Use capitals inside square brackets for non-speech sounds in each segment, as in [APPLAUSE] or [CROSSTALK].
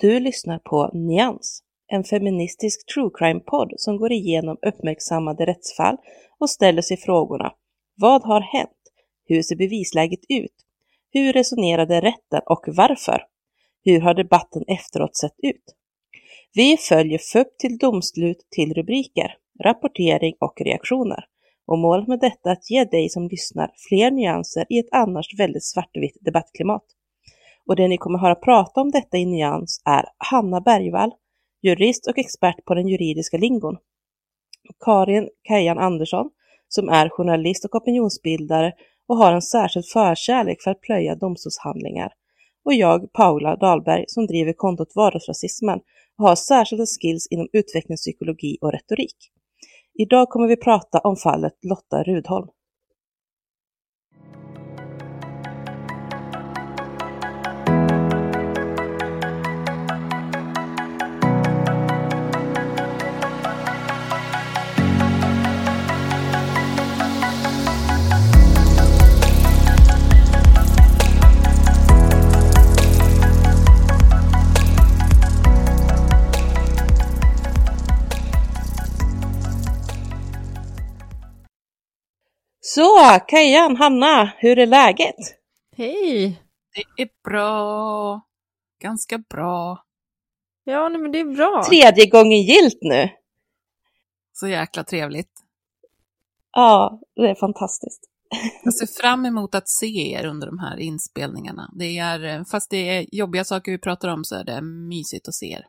Du lyssnar på Nyans, en feministisk true crime-podd som går igenom uppmärksammade rättsfall och ställer sig frågorna Vad har hänt? Hur ser bevisläget ut? Hur resonerade rätten och varför? Hur har debatten efteråt sett ut? Vi följer FUP till domslut till rubriker, rapportering och reaktioner. Och målet med detta är att ge dig som lyssnar fler nyanser i ett annars väldigt svartvitt debattklimat. Och det ni kommer höra prata om detta i nyans är Hanna Bergvall, jurist och expert på den juridiska lingon. Karin Kajan Andersson, som är journalist och opinionsbildare och har en särskild förkärlek för att plöja domstolshandlingar. Och jag, Paula Dahlberg, som driver kontot Vardagsrasismen och har särskilda skills inom utvecklingspsykologi och retorik. Idag kommer vi prata om fallet Lotta Rudholm. Så, Kajan, Hanna, hur är läget? Hej! Det är bra. Ganska bra. Ja, nej, men det är bra. Tredje gången gilt nu. Så jäkla trevligt. Ja, det är fantastiskt. [LAUGHS] Jag ser fram emot att se er under de här inspelningarna. Det är, fast det är jobbiga saker vi pratar om så är det mysigt att se er.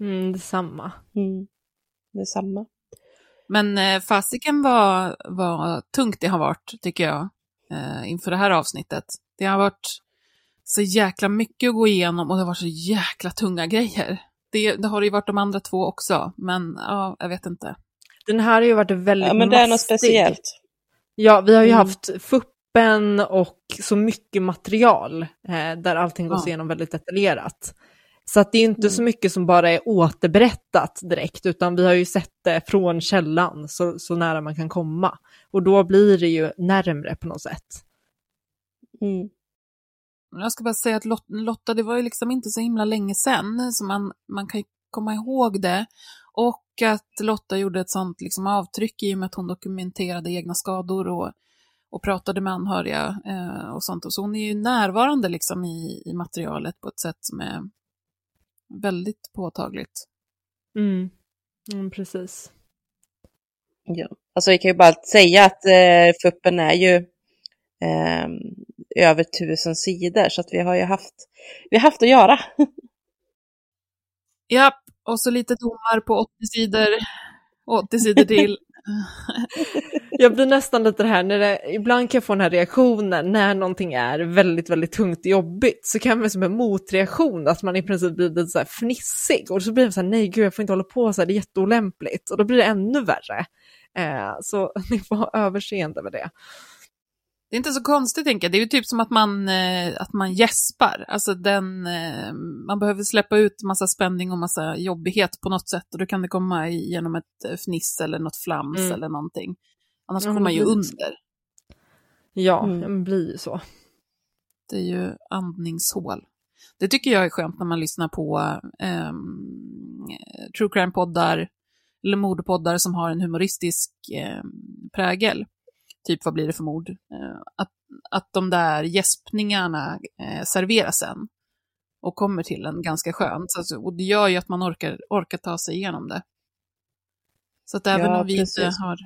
Mm, detsamma. Mm, detsamma. Men eh, fasiken var, var tungt det har varit, tycker jag, eh, inför det här avsnittet. Det har varit så jäkla mycket att gå igenom och det har varit så jäkla tunga grejer. Det, det har det ju varit de andra två också, men ja, jag vet inte. Den här har ju varit väldigt Ja, men det är något speciellt. Ja, vi har ju Mm. haft fuppen och så mycket material eh, där allting gås Ja. igenom väldigt detaljerat. Så att det är inte Mm. så mycket som bara är återberättat direkt, utan vi har ju sett det från källan så, så nära man kan komma. Och då blir det ju närmre på något sätt. Mm. Jag ska bara säga att Lot- Lotta, det var ju liksom inte så himla länge sedan, så man, man kan ju komma ihåg det. Och att Lotta gjorde ett sånt liksom avtryck i och med att hon dokumenterade egna skador och, och pratade med anhöriga eh, och sånt. Och så hon är ju närvarande liksom i, i materialet på ett sätt som är väldigt påtagligt. Mm. Mm, precis. Ja. Alltså vi kan ju bara säga att eh, FUPen är ju eh, över tusen sidor så att vi har ju haft, vi har haft att göra. Ja, och så lite domar på 80 sidor, 80 sidor till. [LAUGHS] [LAUGHS] Jag blir nästan lite det här, när det, ibland kan jag få den här reaktionen när någonting är väldigt, väldigt tungt och jobbigt, så kan man som en motreaktion att man i princip blir lite så här fnissig och så blir det så här, nej gud jag får inte hålla på så här, det är jätteolämpligt och då blir det ännu värre. Eh, så [LAUGHS] ni får ha överseende med det. Det är inte så konstigt, tänker jag. Det är ju typ som att man, eh, att man gäspar. Alltså den, eh, man behöver släppa ut massa spänning och massa jobbighet på något sätt och då kan det komma genom ett eh, fniss eller något flams Mm. eller någonting. Annars kommer man ju under. Ja, Mm. det blir ju så. Det är ju andningshål. Det tycker jag är skönt när man lyssnar på ehm, true crime-poddar eller mordpoddar som har en humoristisk ehm, prägel. Typ Vad blir det för mord? Eh, att, att de där gäspningarna eh, serveras sen. och kommer till en ganska skönt. Så, och det gör ju att man orkar, orkar ta sig igenom det. Så att även Ja, om vi precis. inte har,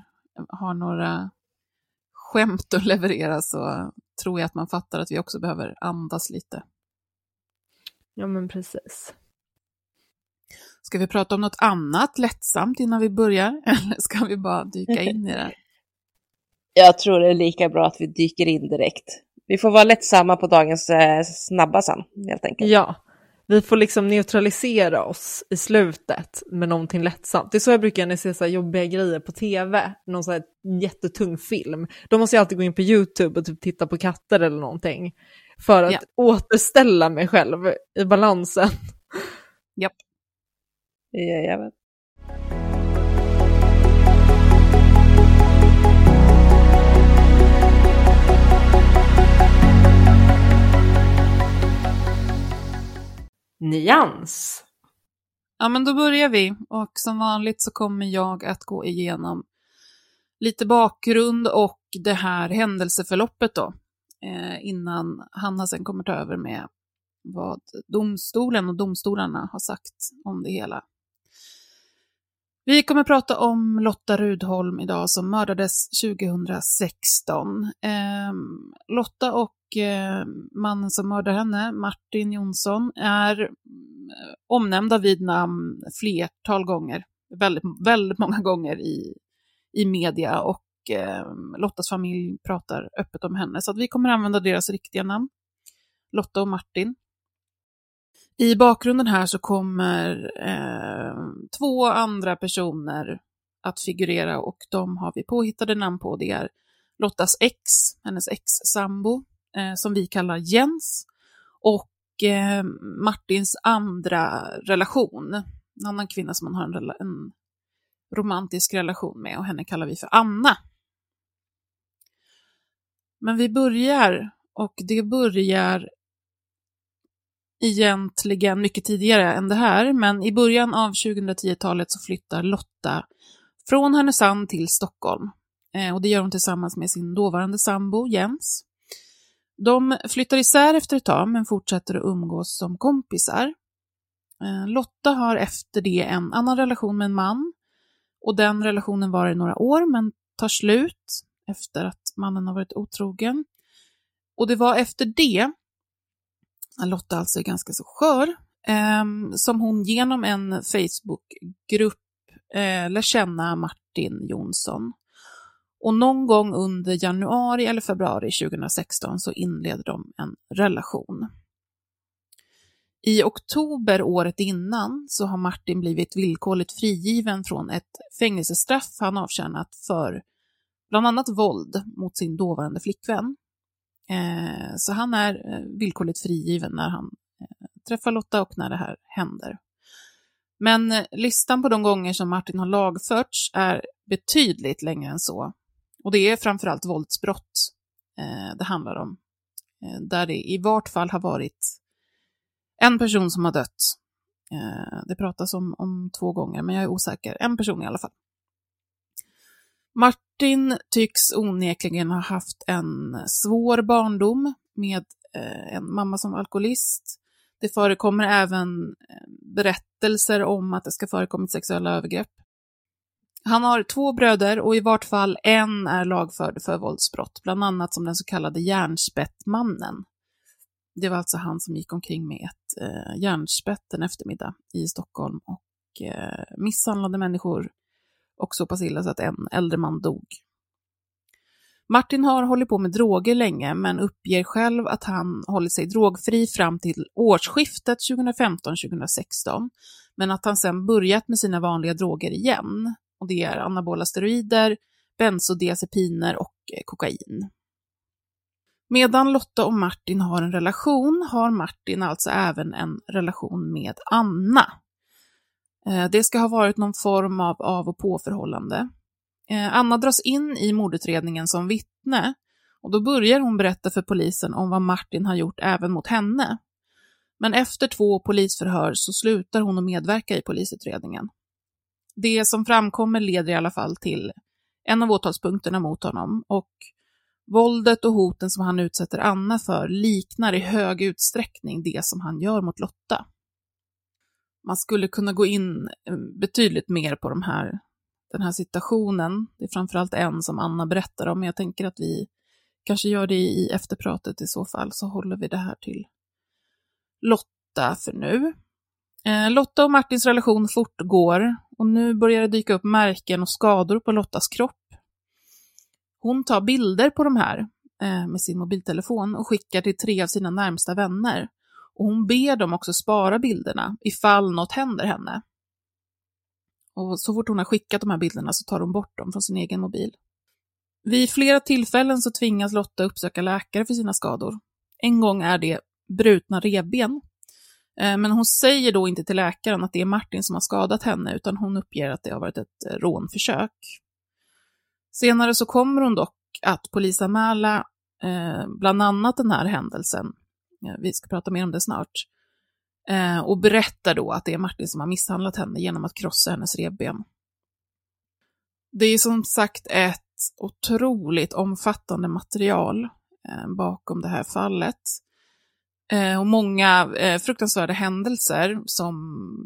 har några skämt att leverera så tror jag att man fattar att vi också behöver andas lite. Ja men precis. Ska vi prata om något annat lättsamt innan vi börjar? [LAUGHS] Eller ska vi bara dyka in i det? Jag tror det är lika bra att vi dyker in direkt. Vi får vara lättsamma på dagens eh, snabba sen, helt enkelt. Ja, vi får liksom neutralisera oss i slutet med någonting lättsamt. Det är så jag brukar när jag ser så jobbiga grejer på tv, någon så här jättetung film. Då måste jag alltid gå in på YouTube och typ titta på katter eller någonting. För att Ja. återställa mig själv i balansen. Japp. [LAUGHS] Jajamän. Nyans. Ja, men då börjar vi. Och som vanligt så kommer jag att gå igenom lite bakgrund och det här händelseförloppet då. Eh, innan Hanna sen kommer ta över med vad domstolen och domstolarna har sagt om det hela. Vi kommer prata om Lotta Rudholm idag som mördades 2016. Eh, Lotta och eh, mannen som mördar henne, Martin Jonsson, är mm, omnämnda vid namn flertal gånger. Väldigt, väldigt många gånger i, i media och eh, Lottas familj pratar öppet om henne. Så att vi kommer använda deras riktiga namn, Lotta och Martin. I bakgrunden här så kommer eh, två andra personer att figurera och de har vi påhittade namn på. Det är Lottas ex, hennes ex-sambo, eh, som vi kallar Jens, och eh, Martins andra relation, en annan kvinna som han har en, rela- en romantisk relation med och henne kallar vi för Anna. Men vi börjar, och det börjar egentligen mycket tidigare än det här, men i början av 2010-talet så flyttar Lotta från Härnösand till Stockholm. Eh, och det gör hon tillsammans med sin dåvarande sambo Jens. De flyttar isär efter ett tag, men fortsätter att umgås som kompisar. Eh, Lotta har efter det en annan relation med en man, och den relationen var i några år, men tar slut efter att mannen har varit otrogen. Och det var efter det när Lotta alltså är ganska så skör, ehm, som hon genom en Facebookgrupp eh, lär känna Martin Jonsson. Och någon gång under januari eller februari 2016 så inleder de en relation. I oktober året innan så har Martin blivit villkorligt frigiven från ett fängelsestraff han avtjänat för bland annat våld mot sin dåvarande flickvän. Eh, så han är eh, villkorligt frigiven när han eh, träffar Lotta och när det här händer. Men listan på de gånger som Martin har lagförts är betydligt längre än så. Och det är framförallt våldsbrott eh, det handlar om. Eh, där det i vart fall har varit en person som har dött. Eh, det pratas om, om två gånger, men jag är osäker. En person i alla fall. Martin tycks onekligen ha haft en svår barndom med eh, en mamma som alkoholist. Det förekommer även eh, berättelser om att det ska förekommit sexuella övergrepp. Han har två bröder och i vart fall en är lagförd för våldsbrott, bland annat som den så kallade järnspettmannen. Det var alltså han som gick omkring med ett eh, järnspett en eftermiddag i Stockholm och eh, misshandlade människor och så pass illa så att en äldre man dog. Martin har hållit på med droger länge, men uppger själv att han hållit sig drogfri fram till årsskiftet 2015-2016, men att han sedan börjat med sina vanliga droger igen. Och det är anabola steroider, bensodiazepiner och eh, kokain. Medan Lotta och Martin har en relation har Martin alltså även en relation med Anna. Eh, det ska ha varit någon form av av och påförhållande. Eh, Anna dras in i mordutredningen som vittne och då börjar hon berätta för polisen om vad Martin har gjort även mot henne. Men efter två polisförhör så slutar hon att medverka i polisutredningen. Det som framkommer leder i alla fall till en av åtalspunkterna mot honom och Våldet och hoten som han utsätter Anna för liknar i hög utsträckning det som han gör mot Lotta. Man skulle kunna gå in eh, betydligt mer på de här, den här situationen. Det är framförallt en som Anna berättar om, men jag tänker att vi kanske gör det i efterpratet i så fall, så håller vi det här till Lotta för nu. Eh, Lotta och Martins relation fortgår och nu börjar det dyka upp märken och skador på Lottas kropp. Hon tar bilder på de här eh, med sin mobiltelefon och skickar till tre av sina närmsta vänner. Och hon ber dem också spara bilderna ifall något händer henne. Och så fort hon har skickat de här bilderna så tar hon bort dem från sin egen mobil. Vid flera tillfällen så tvingas Lotta uppsöka läkare för sina skador. En gång är det brutna revben. Eh, men hon säger då inte till läkaren att det är Martin som har skadat henne, utan hon uppger att det har varit ett eh, rånförsök. Senare så kommer hon dock att polisanmäla eh, bland annat den här händelsen. Eh, vi ska prata mer om det snart. Och berättar då att det är Martin som har misshandlat henne genom att krossa hennes revben. Det är som sagt ett otroligt omfattande material bakom det här fallet. Eh, och många eh, fruktansvärda händelser som,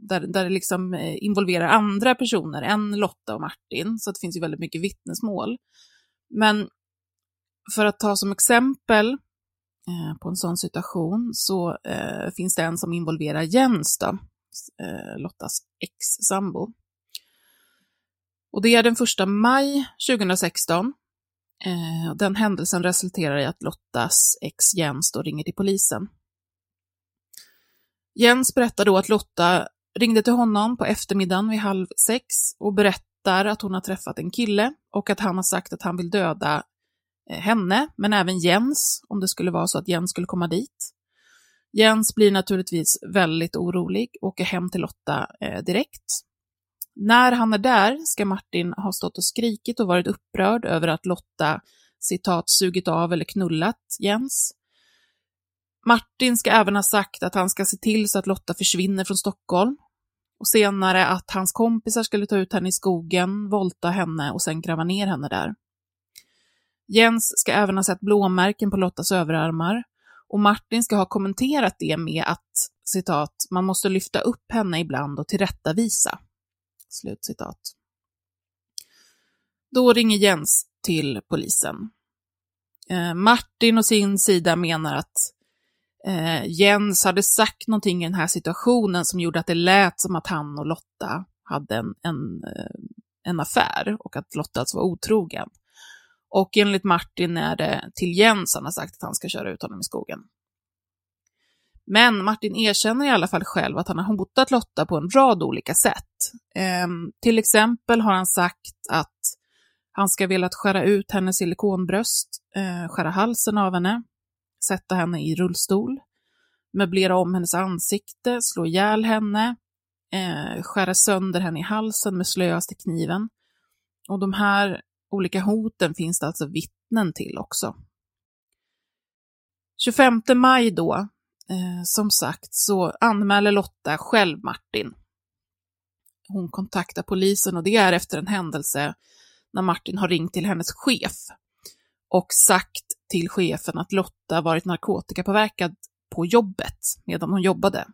där, där det liksom eh, involverar andra personer än Lotta och Martin, så det finns ju väldigt mycket vittnesmål. Men för att ta som exempel eh, på en sån situation så eh, finns det en som involverar Jens, då, eh, Lottas ex-sambo. Och det är den första maj 2016. Eh, den händelsen resulterar i att Lottas ex Jens då ringer till polisen. Jens berättar då att Lotta ringde till honom på eftermiddagen vid halv sex och berättar att hon har träffat en kille och att han har sagt att han vill döda eh, henne, men även Jens, om det skulle vara så att Jens skulle komma dit. Jens blir naturligtvis väldigt orolig och åker hem till Lotta eh, direkt. När han är där ska Martin ha stått och skrikit och varit upprörd över att Lotta citat sugit av eller knullat Jens. Martin ska även ha sagt att han ska se till så att Lotta försvinner från Stockholm och senare att hans kompisar skulle ta ut henne i skogen, volta henne och sen gräva ner henne där. Jens ska även ha sett blåmärken på Lottas överarmar och Martin ska ha kommenterat det med att citat, man måste lyfta upp henne ibland och tillrättavisa. Slut citat. Då ringer Jens till polisen. Eh, Martin och sin sida menar att eh, Jens hade sagt någonting i den här situationen som gjorde att det lät som att han och Lotta hade en, en, eh, en affär och att Lotta alltså var otrogen. Och enligt Martin är det till Jens han har sagt att han ska köra ut honom i skogen. Men Martin erkänner i alla fall själv att han har hotat Lotta på en rad olika sätt. Eh, till exempel har han sagt att han ska velat skära ut hennes silikonbröst, eh, skära halsen av henne, sätta henne i rullstol, möblera om hennes ansikte, slå ihjäl henne, eh, skära sönder henne i halsen med slöaste kniven. Och de här olika hoten finns det alltså vittnen till också. 25 maj då, eh, som sagt, så anmäler Lotta själv Martin. Hon kontaktar polisen och det är efter en händelse när Martin har ringt till hennes chef och sagt till chefen att Lotta varit narkotikapåverkad på jobbet medan hon jobbade.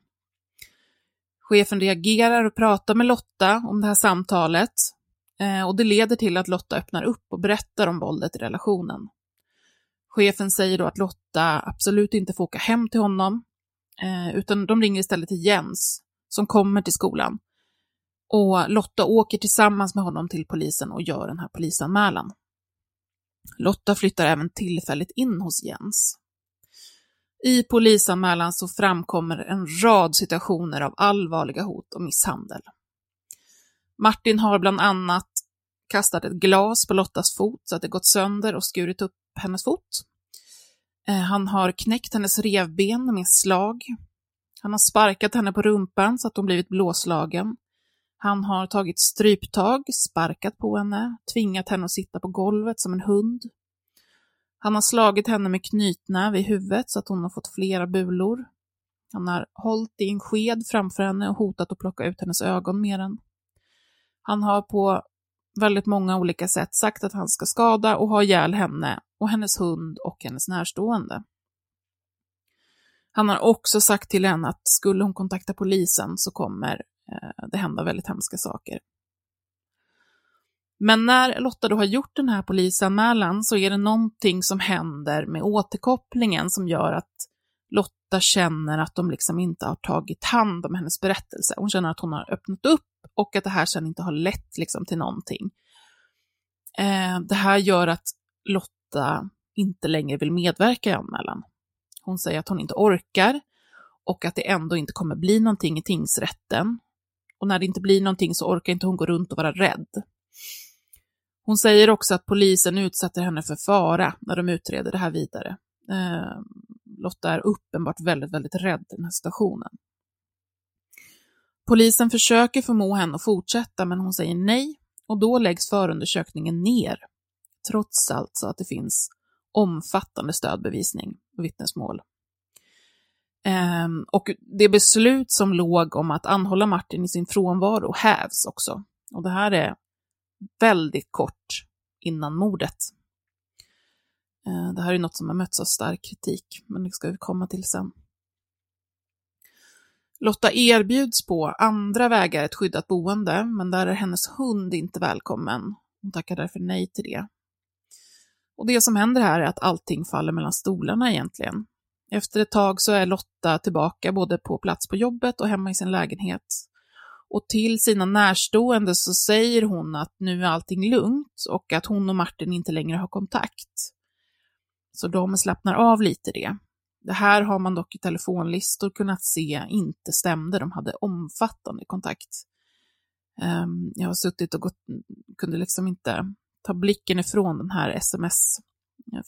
Chefen reagerar och pratar med Lotta om det här samtalet eh, och det leder till att Lotta öppnar upp och berättar om våldet i relationen. Chefen säger då att Lotta absolut inte får åka hem till honom, eh, utan de ringer istället till Jens, som kommer till skolan. Och Lotta åker tillsammans med honom till polisen och gör den här polisanmälan. Lotta flyttar även tillfälligt in hos Jens. I polisanmälan så framkommer en rad situationer av allvarliga hot och misshandel. Martin har bland annat kastat ett glas på Lottas fot så att det gått sönder och skurit upp hennes fot. Eh, han har knäckt hennes revben med slag. Han har sparkat henne på rumpan så att hon blivit blåslagen. Han har tagit stryptag, sparkat på henne, tvingat henne att sitta på golvet som en hund. Han har slagit henne med knytnäv i huvudet så att hon har fått flera bulor. Han har hållit i en sked framför henne och hotat att plocka ut hennes ögon med den. Han har på väldigt många olika sätt sagt att han ska skada och ha ihjäl henne och hennes hund och hennes närstående. Han har också sagt till henne att skulle hon kontakta polisen så kommer Eh, det hända väldigt hemska saker. Men när Lotta då har gjort den här polisanmälan så är det någonting som händer med återkopplingen som gör att Lotta känner att de liksom inte har tagit hand om hennes berättelse. Hon känner att hon har öppnat upp och att det här sen inte har lett liksom till någonting. Eh, det här gör att Lotta inte längre vill medverka i anmälan. Hon säger att hon inte orkar och att det ändå inte kommer bli någonting i tingsrätten. Och när det inte blir någonting så orkar inte hon gå runt och vara rädd. Hon säger också att polisen utsätter henne för fara när de utreder det här vidare. Eh, Lotta är uppenbart väldigt, väldigt rädd i den här situationen. Polisen försöker förmå henne att fortsätta, men hon säger nej och då läggs förundersökningen ner, trots alltså att det finns omfattande stödbevisning och vittnesmål. Um, och det beslut som låg om att anhålla Martin i sin frånvaro hävs också. Och det här är väldigt kort innan mordet. Uh, det här är något som har mötts av stark kritik, men det ska vi komma till sen. Lotta erbjuds på andra vägar ett skyddat boende, men där är hennes hund inte välkommen. Hon tackar därför nej till det. Och det som händer här är att allting faller mellan stolarna egentligen. Efter ett tag så är Lotta tillbaka både på plats på jobbet och hemma i sin lägenhet. Och till sina närstående så säger hon att nu är allting lugnt och att hon och Martin inte längre har kontakt. Så de slappnar av lite det. Det här har man dock i telefonlistor kunnat se inte stämde, de hade omfattande kontakt. Ehm, jag har suttit och gått, kunde liksom inte ta blicken ifrån den här sms,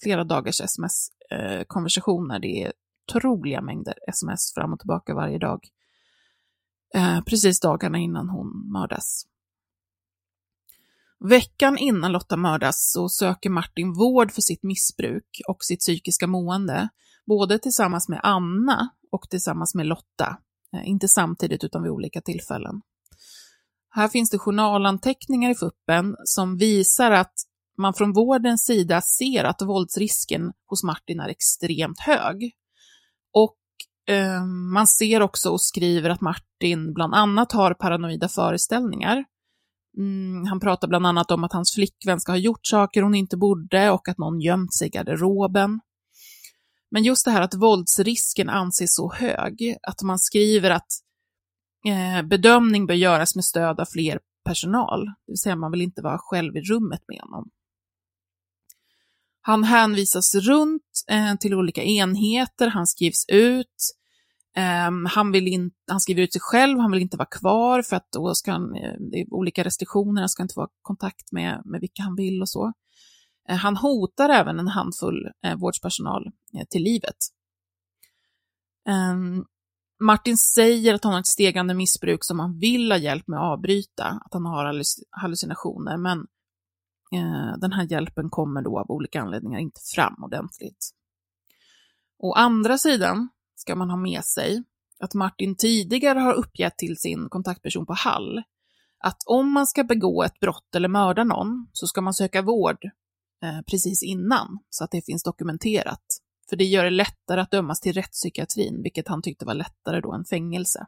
flera dagars sms, eh, konversationer. Det är otroliga mängder sms fram och tillbaka varje dag. Eh, precis dagarna innan hon mördas. Veckan innan Lotta mördas så söker Martin vård för sitt missbruk och sitt psykiska mående, både tillsammans med Anna och tillsammans med Lotta. Eh, inte samtidigt utan vid olika tillfällen. Här finns det journalanteckningar i fuppen som visar att man från vårdens sida ser att våldsrisken hos Martin är extremt hög. Och eh, man ser också och skriver att Martin bland annat har paranoida föreställningar. Mm, han pratar bland annat om att hans flickvän ska ha gjort saker hon inte borde och att någon gömt sig i garderoben. Men just det här att våldsrisken anses så hög, att man skriver att eh, bedömning bör göras med stöd av fler personal, det vill säga man vill inte vara själv i rummet med honom. Han hänvisas runt eh, till olika enheter, han skrivs ut, eh, han, vill in, han skriver ut sig själv, han vill inte vara kvar för att då ska han, eh, det är olika restriktioner, han ska inte vara i kontakt med, med vilka han vill och så. Eh, han hotar även en handfull eh, vårdspersonal eh, till livet. Ehm, Martin säger att han har ett stegande missbruk som han vill ha hjälp med att avbryta, att han har hallucinationer, men Eh, den här hjälpen kommer då av olika anledningar inte fram ordentligt. Å andra sidan ska man ha med sig att Martin tidigare har uppgett till sin kontaktperson på Hall att om man ska begå ett brott eller mörda någon så ska man söka vård eh, precis innan så att det finns dokumenterat. För det gör det lättare att dömas till rättspsykiatrin, vilket han tyckte var lättare då än fängelse.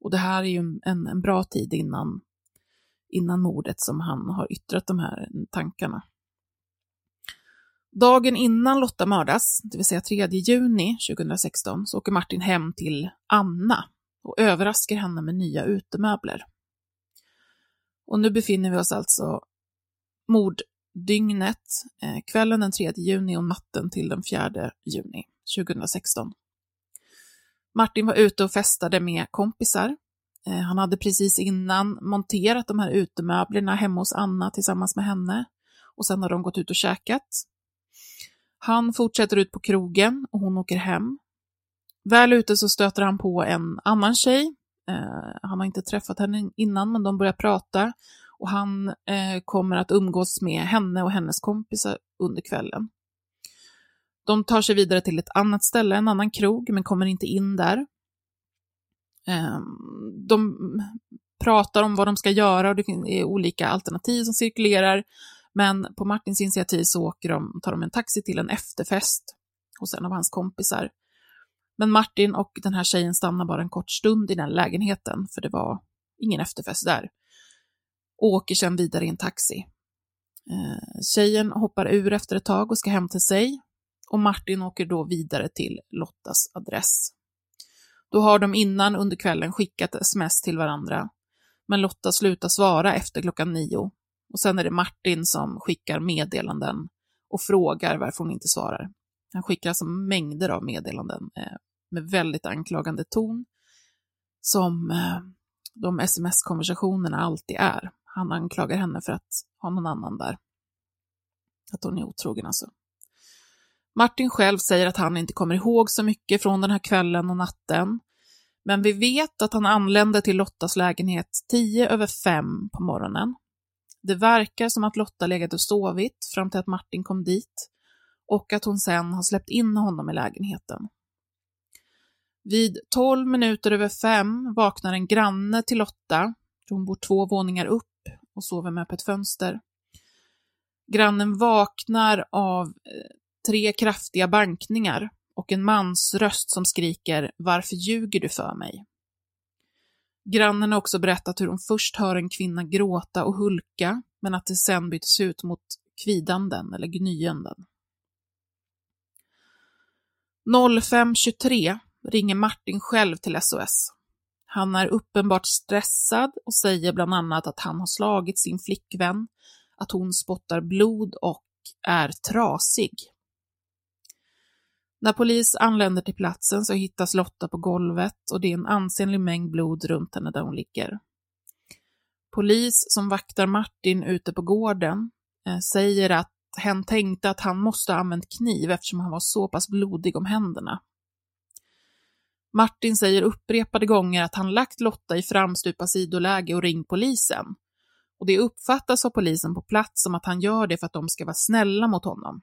Och det här är ju en, en bra tid innan, innan mordet som han har yttrat de här tankarna. Dagen innan Lotta mördas, det vill säga 3 juni 2016, så åker Martin hem till Anna och överraskar henne med nya utemöbler. Och nu befinner vi oss alltså morddygnet, eh, kvällen den 3 juni och natten till den 4 juni 2016. Martin var ute och festade med kompisar. Eh, han hade precis innan monterat de här utemöblerna hemma hos Anna tillsammans med henne och sen har de gått ut och käkat. Han fortsätter ut på krogen och hon åker hem. Väl ute så stöter han på en annan tjej. Eh, han har inte träffat henne innan, men de börjar prata och han eh, kommer att umgås med henne och hennes kompisar under kvällen. De tar sig vidare till ett annat ställe, en annan krog, men kommer inte in där. Ehm, de pratar om vad de ska göra och det är olika alternativ som cirkulerar. Men på Martins initiativ så åker de, tar de en taxi till en efterfest hos en av hans kompisar. Men Martin och den här tjejen stannar bara en kort stund i den lägenheten, för det var ingen efterfest där. Och åker sedan vidare i en taxi. Ehm, tjejen hoppar ur efter ett tag och ska hem till sig och Martin åker då vidare till Lottas adress. Då har de innan under kvällen skickat sms till varandra, men Lotta slutar svara efter klockan nio och sen är det Martin som skickar meddelanden och frågar varför hon inte svarar. Han skickar alltså mängder av meddelanden eh, med väldigt anklagande ton, som eh, de sms-konversationerna alltid är. Han anklagar henne för att ha någon annan där. Att hon är otrogen alltså. Martin själv säger att han inte kommer ihåg så mycket från den här kvällen och natten. Men vi vet att han anlände till Lottas lägenhet tio över fem på morgonen. Det verkar som att Lotta legat och sovit fram till att Martin kom dit och att hon sen har släppt in honom i lägenheten. Vid tolv minuter över fem vaknar en granne till Lotta. Hon bor två våningar upp och sover med öppet fönster. Grannen vaknar av eh, tre kraftiga bankningar och en mans röst som skriker ”Varför ljuger du för mig?” Grannen har också berättat hur hon först hör en kvinna gråta och hulka, men att det sen byts ut mot kvidanden eller gnyenden. 05.23 ringer Martin själv till SOS. Han är uppenbart stressad och säger bland annat att han har slagit sin flickvän, att hon spottar blod och är trasig. När polis anländer till platsen så hittas Lotta på golvet och det är en ansenlig mängd blod runt henne där hon ligger. Polis som vaktar Martin ute på gården eh, säger att hen tänkte att han måste ha använt kniv eftersom han var så pass blodig om händerna. Martin säger upprepade gånger att han lagt Lotta i framstupa sidoläge och ringt polisen. Och det uppfattas av polisen på plats som att han gör det för att de ska vara snälla mot honom.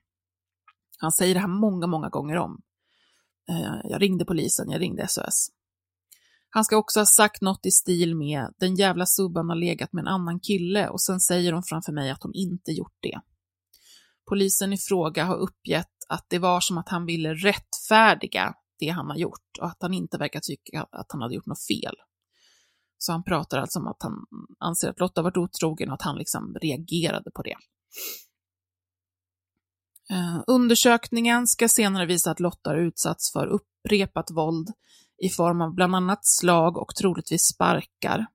Han säger det här många, många gånger om. Eh, jag ringde polisen, jag ringde SOS. Han ska också ha sagt något i stil med den jävla subban har legat med en annan kille och sen säger hon framför mig att hon inte gjort det. Polisen i fråga har uppgett att det var som att han ville rättfärdiga det han har gjort och att han inte verkar tycka att han hade gjort något fel. Så han pratar alltså om att han anser att Lotta varit otrogen och att han liksom reagerade på det. Eh, undersökningen ska senare visa att Lotta har utsatts för upprepat våld i form av bland annat slag och troligtvis sparkar.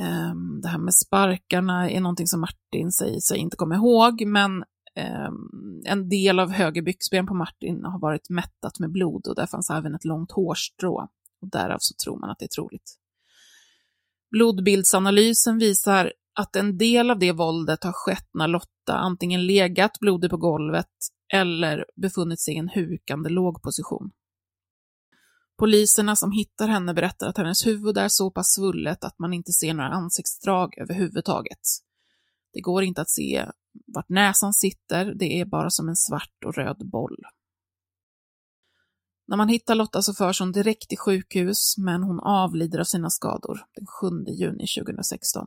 Ehm, det här med sparkarna är någonting som Martin säger sig inte komma ihåg, men ehm, en del av höger byxben på Martin har varit mättat med blod och där fanns även ett långt hårstrå. Och därav så tror man att det är troligt. Blodbildsanalysen visar att en del av det våldet har skett när Lotta antingen legat blodig på golvet eller befunnit sig i en hukande låg position. Poliserna som hittar henne berättar att hennes huvud är så pass svullet att man inte ser några ansiktsdrag överhuvudtaget. Det går inte att se vart näsan sitter, det är bara som en svart och röd boll. När man hittar Lotta så förs hon direkt till sjukhus, men hon avlider av sina skador den 7 juni 2016.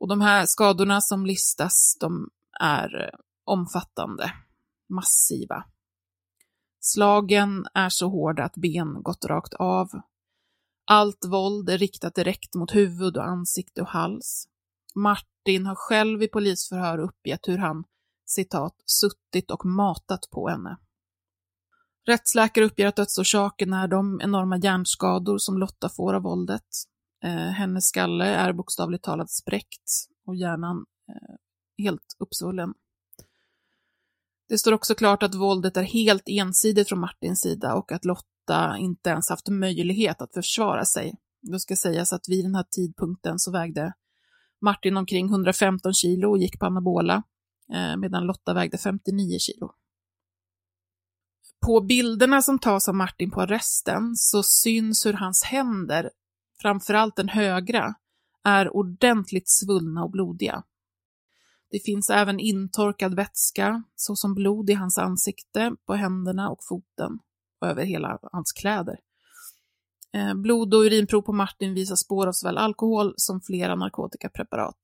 Och de här skadorna som listas, de är eh, omfattande, massiva. Slagen är så hårda att ben gått rakt av. Allt våld är riktat direkt mot huvud och ansikte och hals. Martin har själv i polisförhör uppgett hur han citat, suttit och matat på henne. Rättsläkare uppger att dödsorsaken är de enorma hjärnskador som Lotta får av våldet. Eh, hennes skalle är bokstavligt talat spräckt och hjärnan eh, helt uppsvullen. Det står också klart att våldet är helt ensidigt från Martins sida och att Lotta inte ens haft möjlighet att försvara sig. Det ska sägas att vid den här tidpunkten så vägde Martin omkring 115 kilo och gick på anabola, eh, medan Lotta vägde 59 kilo. På bilderna som tas av Martin på arresten så syns hur hans händer framförallt den högra, är ordentligt svullna och blodiga. Det finns även intorkad vätska, såsom blod i hans ansikte, på händerna och foten och över hela hans kläder. Eh, blod och urinprov på Martin visar spår av såväl alkohol som flera narkotikapreparat.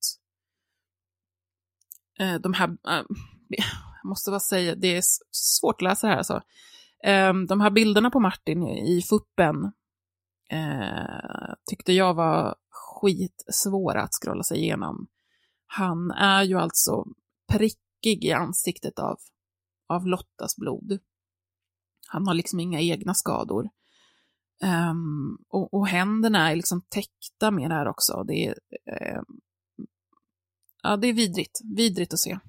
Eh, de här, eh, jag måste bara säga, det är svårt att läsa det här alltså. De här bilderna på Martin i fuppen eh, tyckte jag var skitsvåra att scrolla sig igenom. Han är ju alltså prickig i ansiktet av, av Lottas blod. Han har liksom inga egna skador. Um, och, och, händerna är liksom täckta med det här också. Det är, uh, ja, det är vidrigt. Vidrigt att se.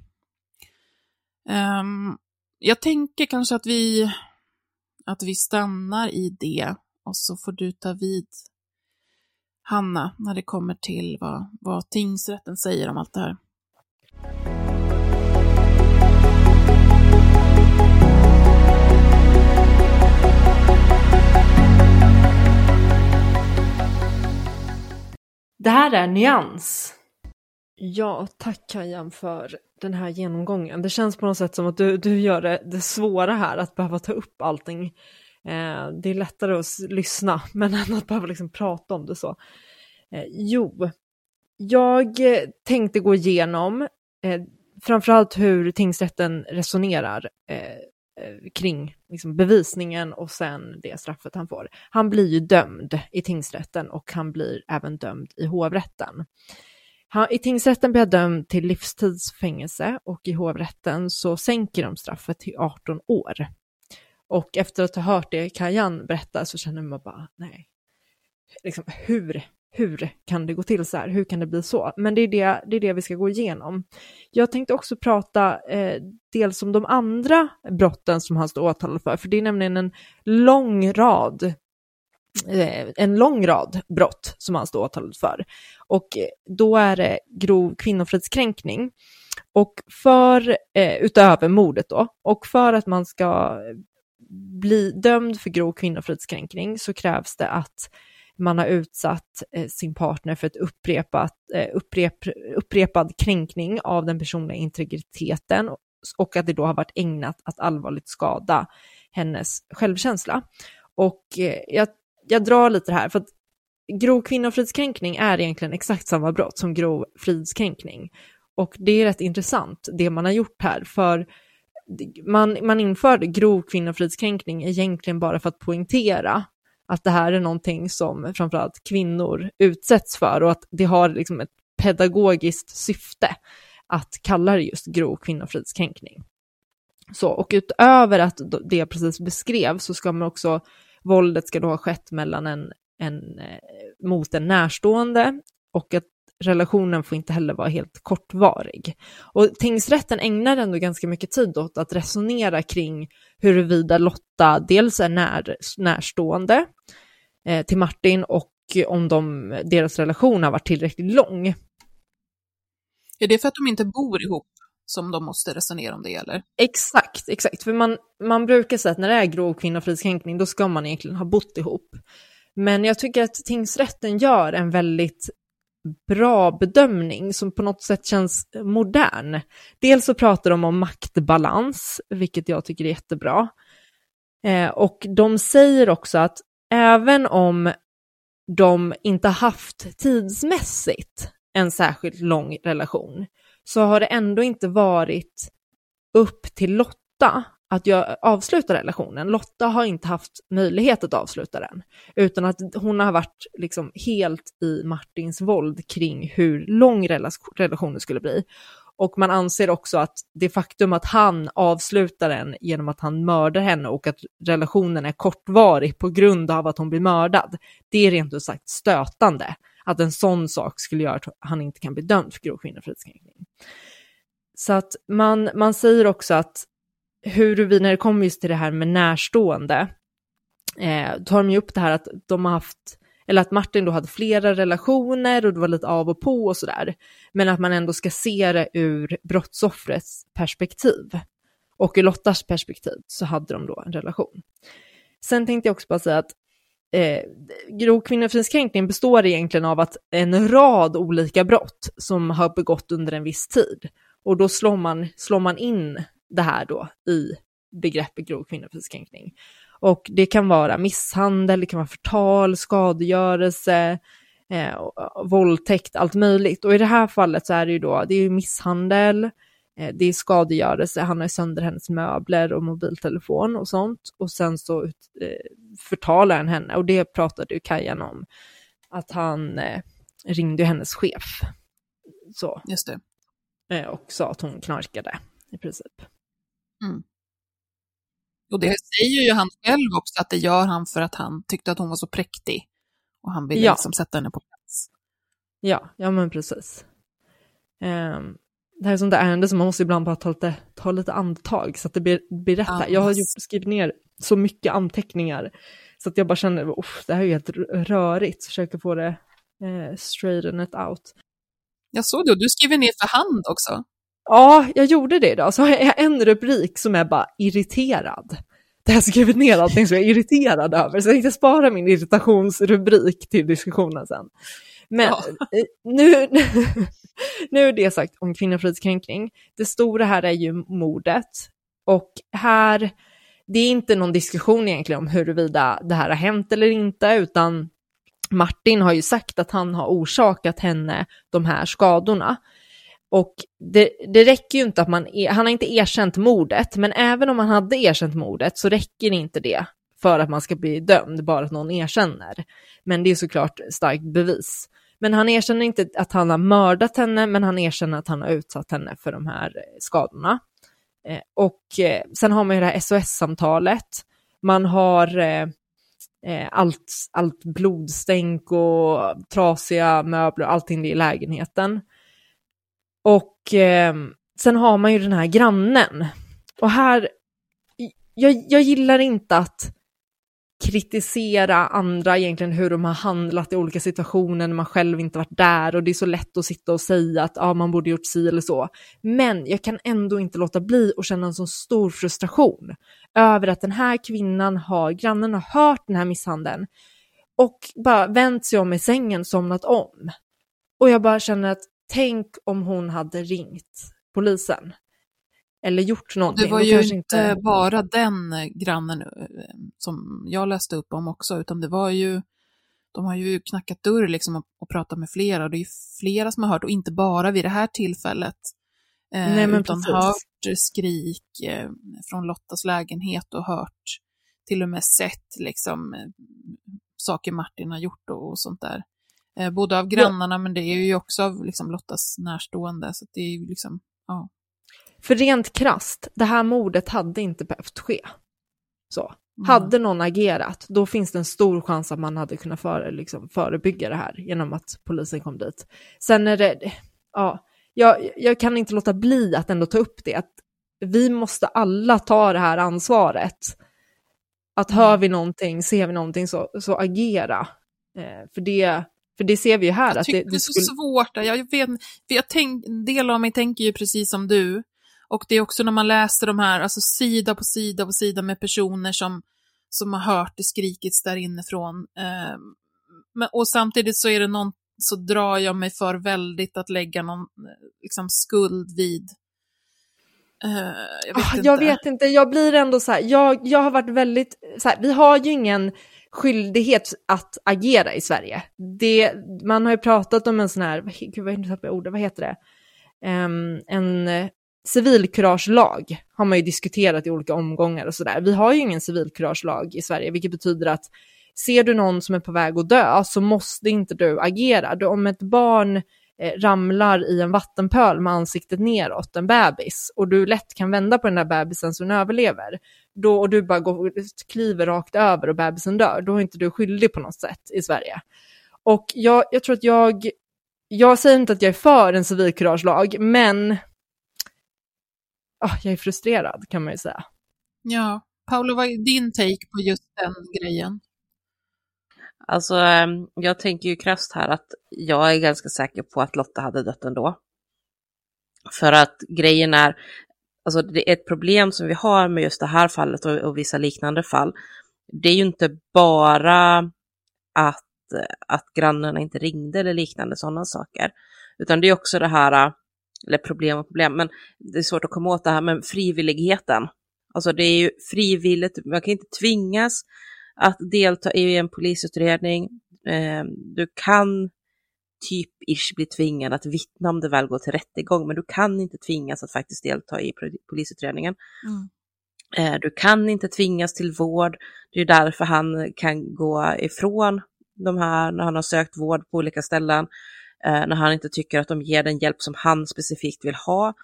Um, jag tänker kanske att vi, att vi stannar i det och så får du ta vid, Hanna, när det kommer till vad, vad tingsrätten säger om allt det här. Det här är Nyans. Ja, tack Kajan för den här genomgången. Det känns på något sätt som att du, du gör det, det svåra här, att behöva ta upp allting. Eh, det är lättare att lyssna, [LAUGHS] men än att behöva liksom prata om det så. Eh, jo, jag eh, tänkte gå igenom eh, framförallt hur tingsrätten resonerar eh, eh, kring liksom, bevisningen och sen det straffet han får. Han blir ju dömd i tingsrätten och han blir även dömd i hovrätten. Han, I tingsrätten blir han dömd till livstidsfängelse och i hovrätten så sänker de straffet till 18 år. Och efter att ha hört det Kajan berätta så känner man bara, nej, liksom, hur hur kan det gå till så här? Hur kan det bli så? Men det är det, det, är det vi ska gå igenom. Jag tänkte också prata eh, dels om de andra brotten som han står åtalad för, för det är nämligen en lång rad eh, en lång rad brott som han står åtalad för. Och eh, då är det grov kvinnofridskränkning. Och för, eh, utöver mordet då, och för att man ska bli dömd för grov kvinnofridskränkning så krävs det att man har utsatt eh, sin partner för ett upprepat, eh, upprep, upprepad kränkning av den personliga integriteten och att det då har varit ägnat att allvarligt skada hennes självkänsla. Och eh, jag, jag drar lite här, för att grov kvinnofridskränkning är egentligen exakt samma brott som grov fridskränkning. Och det är rätt intressant det man har gjort här, för man, man införde grov kvinnofridskränkning egentligen bara för att poängtera att det här är någonting som framförallt kvinnor utsätts för och att det har liksom ett pedagogiskt syfte att kalla det just grov kvinnofridskränkning. Så, och utöver att det jag precis beskrev så ska man också, våldet ska då ha skett mellan en, en, eh, mot en närstående och att relationen får inte heller vara helt kortvarig. Och tingsrätten ägnar ändå ganska mycket tid åt att resonera kring huruvida Lotta dels är när, närstående eh, till Martin och om de, deras relation har varit tillräckligt lång. Är det för att de inte bor ihop som de måste resonera om det eller? Exakt, exakt. För man, man brukar säga att när det är grov kvinnofridskränkning då ska man egentligen ha bott ihop. Men jag tycker att tingsrätten gör en väldigt bra bedömning som på något sätt känns modern. Dels så pratar de om maktbalans, vilket jag tycker är jättebra. Eh, och de säger också att även om de inte haft tidsmässigt en särskilt lång relation, så har det ändå inte varit upp till Lotta att jag avslutar relationen. Lotta har inte haft möjlighet att avsluta den, utan att hon har varit liksom helt i Martins våld kring hur lång relationen skulle bli. Och man anser också att det faktum att han avslutar den genom att han mördar henne och att relationen är kortvarig på grund av att hon blir mördad, det är rent ut sagt stötande att en sån sak skulle göra att han inte kan bli dömd för grov kvinnofridskränkning. Så att man, man säger också att huruvida, när det kommer just till det här med närstående, eh, tar de ju upp det här att de har haft, eller att Martin då hade flera relationer och det var lite av och på och sådär, men att man ändå ska se det ur brottsoffrets perspektiv. Och ur Lottas perspektiv så hade de då en relation. Sen tänkte jag också bara säga att eh, grov kvinnofridskränkning består egentligen av att en rad olika brott som har begått under en viss tid. Och då slår man, slår man in det här då i begreppet grov kvinnofridskränkning. Och det kan vara misshandel, det kan vara förtal, skadegörelse, eh, våldtäkt, allt möjligt. Och i det här fallet så är det ju då, det är ju misshandel, eh, det är skadegörelse, han har sönder hennes möbler och mobiltelefon och sånt. Och sen så eh, förtalar han henne och det pratade ju Kajan om, att han eh, ringde hennes chef. Så. Just det. Eh, och sa att hon knarkade i princip. Mm. Och det säger ju han själv också, att det gör han för att han tyckte att hon var så präktig. Och han ville Ja. liksom sätta henne på plats. Ja, ja men precis. Ehm, det här är sånt där ärende som man måste ibland bara ta lite, ta lite andetag så att det blir, blir rätt. Ja. Jag har skrivit ner så mycket anteckningar så att jag bara känner, "Uff, det här är ju helt rörigt, försöker få det eh, straighten it out. Jag såg det, och du skriver ner för hand också. Ja, jag gjorde det idag. Så har jag en rubrik som är bara irriterad. Där jag skrivit ner allting som jag är irriterad över. Så jag tänkte spara min irritationsrubrik till diskussionen sen. Men Ja. eh, nu, [LAUGHS] nu är det sagt om kvinnofridskränkning. Det stora här är ju mordet. Och här, det är inte någon diskussion egentligen om huruvida det här har hänt eller inte, utan Martin har ju sagt att han har orsakat henne de här skadorna. Och det, det räcker ju inte att man, e, han har inte erkänt mordet, men även om han hade erkänt mordet så räcker inte det för att man ska bli dömd, bara att någon erkänner. Men det är såklart starkt bevis. Men han erkänner inte att han har mördat henne, men han erkänner att han har utsatt henne för de här eh, skadorna. Eh, och eh, sen har man ju det här SOS-samtalet. Man har eh, eh, allt, allt blodstänk och trasiga möbler allting det i lägenheten. Och eh, sen har man ju den här grannen. Och här, jag, jag gillar inte att kritisera andra egentligen hur de har handlat i olika situationer när man själv inte varit där och det är så lätt att sitta och säga att ja, man borde gjort si eller så. Men jag kan ändå inte låta bli att känna en så stor frustration över att den här kvinnan har, grannen har hört den här misshandeln och bara vänt sig om i sängen, somnat om. Och jag bara känner att tänk om hon hade ringt polisen. Eller gjort någonting. Det var ju kanske inte bara den eh, grannen eh, som jag läste upp om också, utan det var ju, de har ju knackat dörr liksom och, och pratat med flera, och det är ju flera som har hört, och inte bara vid det här tillfället, eh, Nej, men utan precis. hört skrik eh, från Lottas lägenhet och hört, till och med sett liksom eh, saker Martin har gjort och, och sånt där. Eh, både av grannarna, men det är ju också av liksom, Lottas närstående, så det är ju liksom, ja. För rent krast, det här mordet hade inte behövt ske. Så. Mm. Hade någon agerat, då finns det en stor chans att man hade kunnat före, liksom, förebygga det här genom att polisen kom dit. Sen är det, ja, jag, jag kan inte låta bli att ändå ta upp det, att vi måste alla ta det här ansvaret. Att hör vi någonting, ser vi någonting, så, så agera. Eh, för, det, för det ser vi ju här. Jag att det, det, är så skulle... svårt. Jag vet, jag tänk, en del av mig tänker ju precis som du. Och det är också när man läser de här, alltså sida på sida på sida med personer som, som har hört det skrikits där inifrån. Eh, men, och samtidigt så är det någon, så drar jag mig för väldigt att lägga någon liksom, skuld vid. Eh, jag vet inte. Jag vet inte, jag blir ändå så här, jag, jag har varit väldigt, så här, vi har ju ingen skyldighet att agera i Sverige. Det, man har ju pratat om en sån här, gud vad jag ordet, vad heter det? Ehm, en eh, civilkuragelag har man ju diskuterat i olika omgångar och sådär. Vi har ju ingen civilkuragelag i Sverige, vilket betyder att ser du någon som är på väg att dö så måste inte du agera. Du, om ett barn Eh, ramlar i en vattenpöl med ansiktet neråt, en bebis, och du lätt kan vända på den där bebisen så den överlever, då, och du bara går, kliver rakt över och bebisen dör, då är inte du skyldig på något sätt i Sverige. Och jag, jag tror att jag, jag säger inte att jag är för en civilkuragelag, men oh, jag är frustrerad kan man ju säga. Ja. Paolo, vad är din take på just den grejen? Alltså, ehm, jag tänker ju krasst här att jag är ganska säker på att Lotta hade dött ändå. För att grejen är, alltså det är ett problem som vi har med just det här fallet och, och vissa liknande fall. Det är ju inte bara att, att grannarna inte ringde eller liknande sådana saker. Utan det är också det här, eller problem och problem, men det är svårt att komma åt det här med frivilligheten. Alltså det är ju frivilligt, man kan inte tvingas att delta i en polisutredning. Eh, du kan typ ish bli tvingad att vittna om det väl går till rättegång, men du kan inte tvingas att faktiskt delta i polisutredningen. Mm. Eh, du kan inte tvingas till vård. Det är därför han kan gå ifrån de här när han har sökt vård på olika ställen, eh, när han inte tycker att de ger den hjälp som han specifikt vill ha.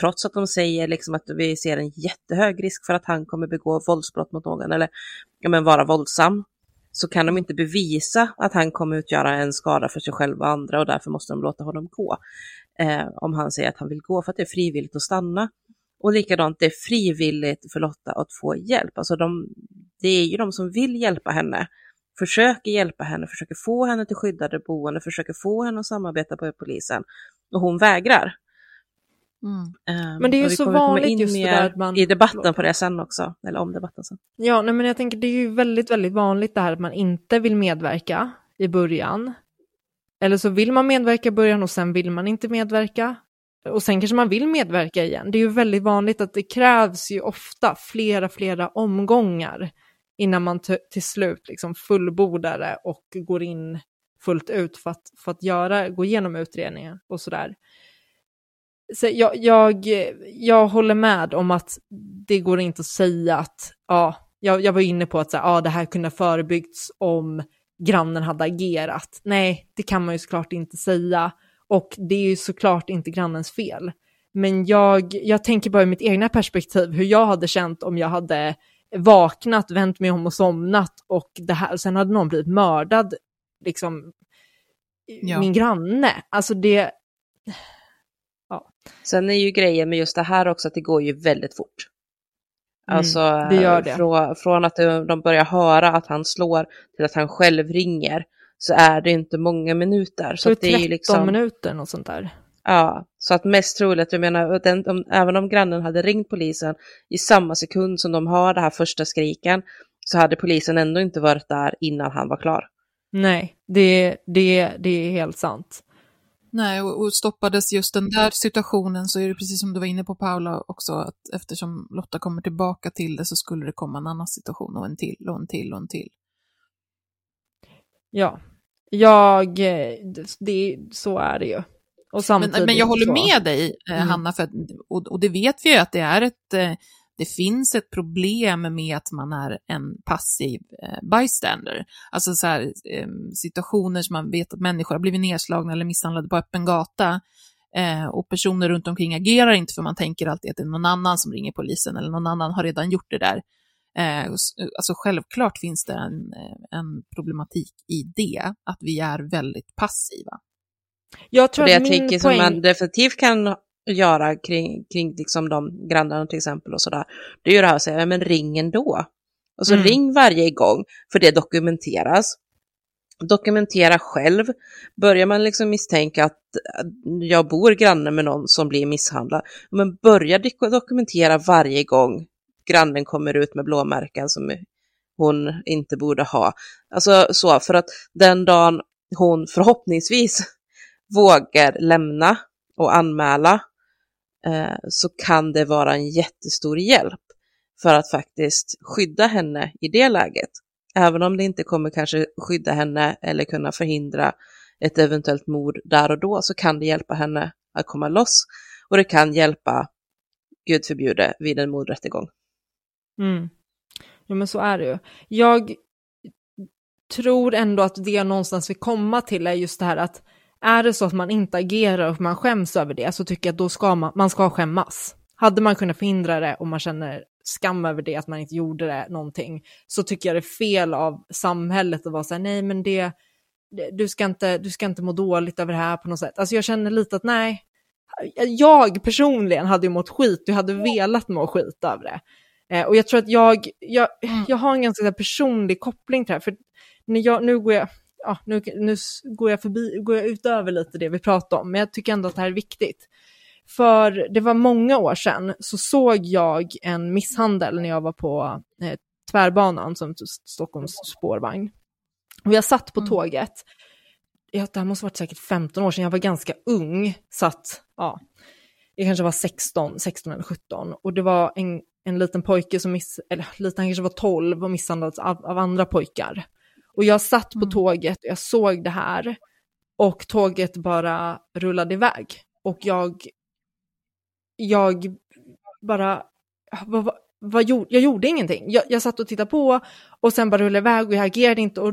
Trots att de säger liksom att vi ser en jättehög risk för att han kommer begå våldsbrott mot någon eller ja, men vara våldsam, så kan de inte bevisa att han kommer utgöra en skada för sig själv och andra och därför måste de låta honom gå. Eh, om han säger att han vill gå för att det är frivilligt att stanna. Och likadant, det är frivilligt för Lotta att få hjälp. Alltså de, det är ju de som vill hjälpa henne, försöker hjälpa henne, försöker få henne till skyddade boende, försöker få henne att samarbeta med polisen. Och hon vägrar. Mm. Um, Men det är ju så vanligt just det där att man- i debatten på det sen också, eller om debatten sen. Ja, nej, men jag tänker det är ju väldigt, väldigt vanligt det här att man inte vill medverka i början. Eller så vill man medverka i början och sen vill man inte medverka. Och sen kanske man vill medverka igen. Det är ju väldigt vanligt att det krävs ju ofta flera, flera omgångar innan man t- till slut liksom fullbordar det och går in fullt ut för att, för att göra, gå igenom utredningen och sådär. Så jag, jag, jag håller med om att det går inte att säga att, ja, jag, jag var inne på att så här, ja, det här kunde ha förebyggts om grannen hade agerat. Nej, det kan man ju såklart inte säga. Och det är ju såklart inte grannens fel. Men jag, jag tänker bara i mitt egna perspektiv hur jag hade känt om jag hade vaknat, vänt mig om och somnat och det här, sen hade någon blivit mördad, liksom, Ja. min granne. Alltså det, Sen är ju grejen med just det här också att det går ju väldigt fort. Mm, Alltså det. Från, från att de börjar höra att han slår till att han själv ringer så är det inte många minuter. Så så det är 13 ju liksom, minuter och sånt där. ja, så att mest troligt, jag menar, den, om, även om grannen hade ringt polisen i samma sekund som de har det här första skriken så hade polisen ändå inte varit där innan han var klar. Nej, det, det, det är helt sant. Nej, och, och stoppades just den där situationen så är det precis som du var inne på Paula också, att eftersom Lotta kommer tillbaka till det så skulle det komma en annan situation och en till och en till och en till. Ja, jag, det, så är det ju. Men, men jag håller med dig, eh, Mm. Hanna, för och, och det vet vi ju att det är ett, eh, det finns ett problem med att man är en passiv eh, bystander. Alltså så här, eh, situationer som man vet att människor har blivit nedslagna eller misshandlade på öppen gata eh, och personer runt omkring agerar inte för man tänker alltid att det är någon annan som ringer polisen eller någon annan har redan gjort det där. Alltså självklart finns det en, en problematik i det, att vi är väldigt passiva. Jag Och tror det att jag min tänker poäng... som man definitivt kan göra kring, kring liksom de grannarna till exempel och sådär, det är ju det här att säga, "Ja, men ring ändå. Och så Mm. ring varje gång, för det dokumenteras. Dokumentera själv. Börjar man liksom misstänka att jag bor granne med någon som blir misshandlad, men börja dok- dokumentera varje gång grannen kommer ut med blåmärken som hon inte borde ha. Alltså så, för att den dagen hon förhoppningsvis [LAUGHS] vågar lämna och anmäla Eh, så kan det vara en jättestor hjälp för att faktiskt skydda henne i det läget. Även om det inte kommer kanske skydda henne eller kunna förhindra ett eventuellt mord där och då så kan det hjälpa henne att komma loss och det kan hjälpa, gud förbjude, vid en mordrättegång. Mm. Ja, men så är det ju. Jag tror ändå att det jag någonstans vill komma till är just det här att är det så att man inte agerar och man skäms över det så tycker jag att då ska man, man ska skämmas. Hade man kunnat förhindra det och man känner skam över det, att man inte gjorde det någonting, så tycker jag det är fel av samhället att vara så här, nej men det, du, ska inte, du ska inte må dåligt över det här på något sätt. Alltså jag känner lite att nej, jag personligen hade ju mått skit, jag hade velat må skit över det. Eh, och jag tror att jag, jag, jag har en ganska personlig koppling till det här, för när jag, nu går jag, ja, nu, nu går jag förbi, går jag utöver lite det vi pratade om, men jag tycker ändå att det här är viktigt. För det var många år sedan så såg jag en misshandel när jag var på eh, tvärbanan som Stockholms spårvagn. Och jag satt på Mm. tåget, ja, det här måste ha varit säkert 15 år sedan, jag var ganska ung, satt, ja, jag kanske var 16, 16 eller 17 och det var en en liten pojke som miss, eller liten, han kanske var 12 och misshandlats av, av andra pojkar. Och jag satt på Mm. tåget och jag såg det här och tåget bara rullade iväg. Och jag, jag bara, vad, vad, gjorde, jag gjorde ingenting. Jag, jag satt och tittade på och sen bara rullade iväg och jag agerade inte. Och,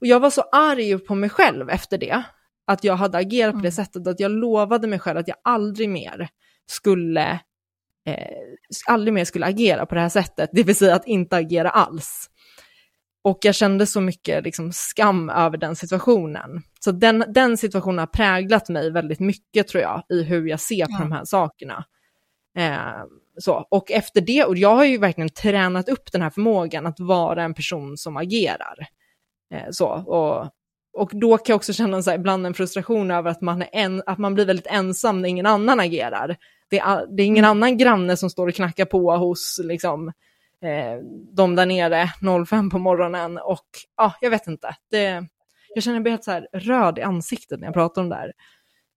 och jag var så arg på mig själv efter det, att jag hade agerat på det Mm. sättet, att jag lovade mig själv att jag aldrig mer skulle, eh, aldrig mer skulle agera på det här sättet, det vill säga att inte agera alls. Och jag kände så mycket liksom, skam över den situationen. Så den, den situationen har präglat mig väldigt mycket tror jag, i hur jag ser på Ja. de här sakerna. Eh, så. Och efter det, och jag har ju verkligen tränat upp den här förmågan att vara en person som agerar. Eh, så. Och, och då kan jag också känna så här, ibland en frustration över att man, är en, att man blir väldigt ensam när ingen annan agerar. Det är, det är ingen annan granne som står och knackar på hos liksom, eh, de där nere 05 på morgonen. Och ja, jag vet inte. Det, jag känner mig helt så här röd i ansiktet när jag pratar om det här.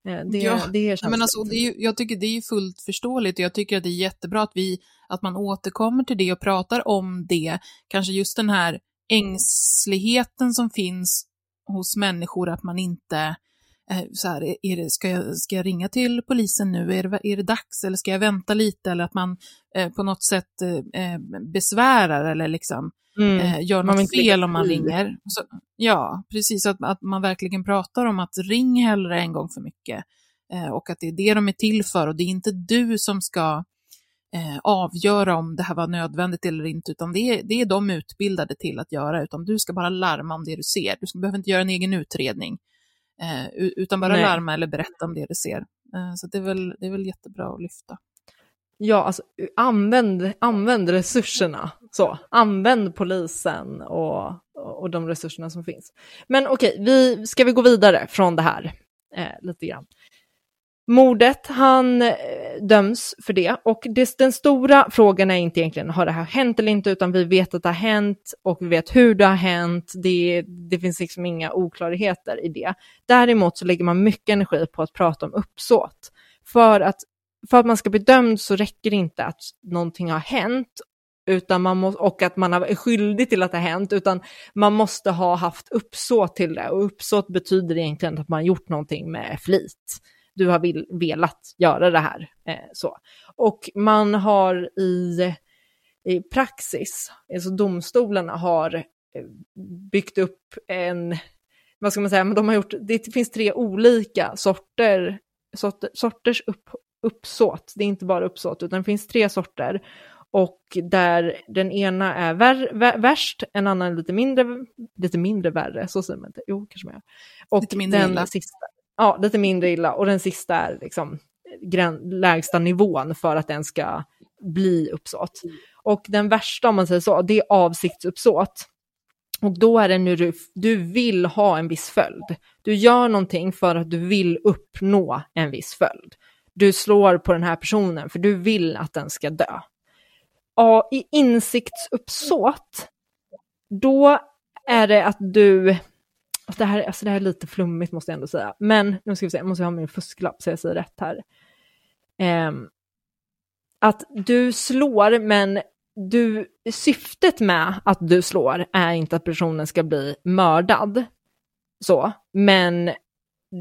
Eh, det, Ja, det men alltså, det är ju, jag tycker det är fullt förståeligt och jag tycker att det är jättebra att, vi, att man återkommer till det och pratar om det. Kanske just den här ängsligheten som finns hos människor, att man inte så här, är det, ska, jag, ska jag ringa till polisen nu? Är det, är det dags? Eller ska jag vänta lite? Eller att man eh, på något sätt eh, besvärar eller liksom Mm. eh, gör Man något fel om man ringer. Så, ja, precis. Att, att man verkligen pratar om att ring hellre en gång för mycket. Eh, och att det är det de är till för och det är inte du som ska eh, avgöra om det här var nödvändigt eller inte, utan det är, det är de utbildade till att göra, utan du ska bara larma om det du ser. Du behöver inte göra en egen utredning, eh, utan bara Nej. larma eller berätta om det du ser. Eh, så det är, väl, det är väl jättebra att lyfta. Ja, alltså använd, använd resurserna. Så, använd polisen och, och de resurserna som finns. Men okej, vi, ska vi gå vidare från det här eh, lite grann. Mordet, han eh, döms för det och det, den stora frågan är inte egentligen har det här hänt eller inte, utan vi vet att det har hänt och vi vet hur det har hänt. Det, det finns liksom inga oklarheter i det. Däremot så lägger man mycket energi på att prata om uppsåt. För att för att man ska bli dömd så räcker det inte att någonting har hänt utan man må, och att man är skyldig till att det har hänt, utan man måste ha haft uppsåt till det. Och uppsåt betyder egentligen att man gjort någonting med flit. Du har vill, velat göra det här. Eh, så. Och man har i, i praxis, alltså domstolarna har eh, byggt upp en, vad ska man säga, men de har gjort, det finns tre olika sorter, sorter sorters upp, uppsåt. Det är inte bara uppsåt, utan det finns tre sorter. Och där den ena är vär, vär, värst, en annan är lite mindre, lite mindre värre, så säger man inte. Jo, kanske man gör. Och Lite mindre den illa. Sista, ja, lite mindre illa. Och den sista är liksom lägsta nivån för att den ska bli uppsåt. Och den värsta, om man säger så, det är avsiktsuppsåt. Och då är det när du, du vill ha en viss följd. Du gör någonting för att du vill uppnå en viss följd. Du slår på den här personen för du vill att den ska dö. Ja, I insiktsuppsåt, då är det att du... Det här, alltså det här är lite flummigt måste jag ändå säga. Men nu ska vi se, jag måste ha min fusklapp så jag säger rätt här. Ehm, att du slår, men du, syftet med att du slår är inte att personen ska bli mördad. Så, men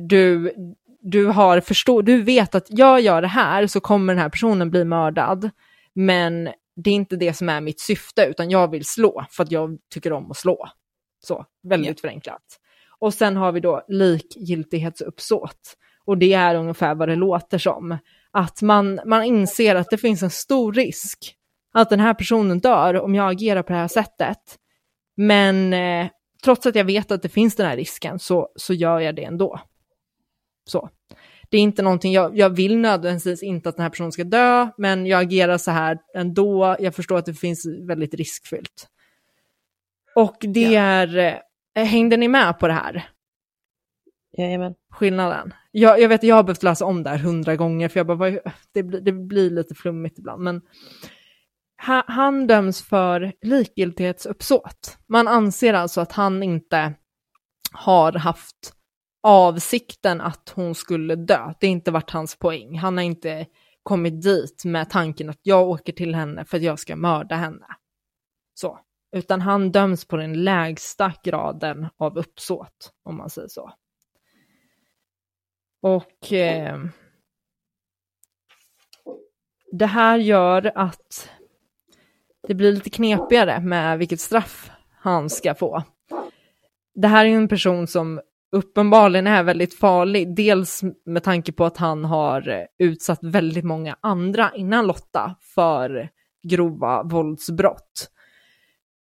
du, du har förstå, du vet att jag gör det här så kommer den här personen bli mördad. Men det är inte det som är mitt syfte, utan jag vill slå för att jag tycker om att slå. Så, väldigt förenklat. Och sen har vi då likgiltighetsuppsåt. Och det är ungefär vad det låter som. Att man, man inser att det finns en stor risk att den här personen dör om jag agerar på det här sättet. Men eh, trots att jag vet att det finns den här risken så, så gör jag det ändå. Så. Det är inte någonting, jag, jag vill nödvändigtvis inte att den här personen ska dö, men jag agerar så här ändå. Jag förstår att det finns väldigt riskfyllt. Och det Ja. är, eh, hängde ni med på det här? Jajamän. skillnaden. Jag, jag vet, jag har behövt läsa om det här hundra gånger, för jag bara, det, blir- det blir lite flummigt ibland. Men ha- han döms för likgiltighetsuppsåt. Man anser alltså att han inte har haft avsikten att hon skulle dö. Det har inte varit hans poäng. Han har inte kommit dit med tanken att jag åker till henne för att jag ska mörda henne. Så. Utan han döms på den lägsta graden av uppsåt, om man säger så. Och eh, det här gör att det blir lite knepigare med vilket straff han ska få. Det här är en person som uppenbarligen är väldigt farlig, dels med tanke på att han har utsatt väldigt många andra innan Lotta för grova våldsbrott.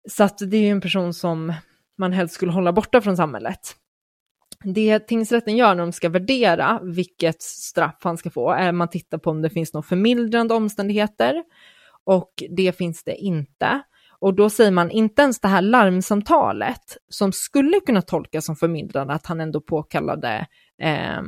Så att det är ju en person som man helst skulle hålla borta från samhället. Det tingsrätten gör när de ska värdera vilket straff han ska få är att man tittar på om det finns några förmildrande omständigheter och det finns det inte. Och då säger man inte ens det här larmsamtalet som skulle kunna tolkas som förmildrande, att han ändå påkallade eh,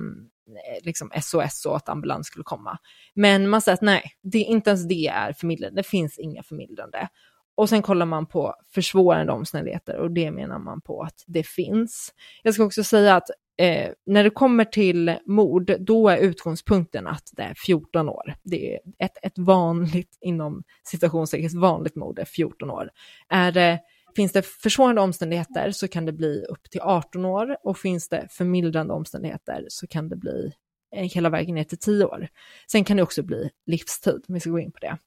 liksom SOS och att ambulans skulle komma. Men man säger att nej, det, inte ens det är förmildrande, det finns inga förmildrande. Och sen kollar man på försvårande omständigheter och det menar man på att det finns. Jag ska också säga att eh, när det kommer till mord, då är utgångspunkten att det är 14 år. Det är ett, ett vanligt, inom citationstecken, vanligt mord är 14 år. Är det, finns det försvårande omständigheter så kan det bli upp till 18 år och finns det förmildrande omständigheter så kan det bli eh, hela vägen ner till 10 år. Sen kan det också bli livstid, om vi ska gå in på det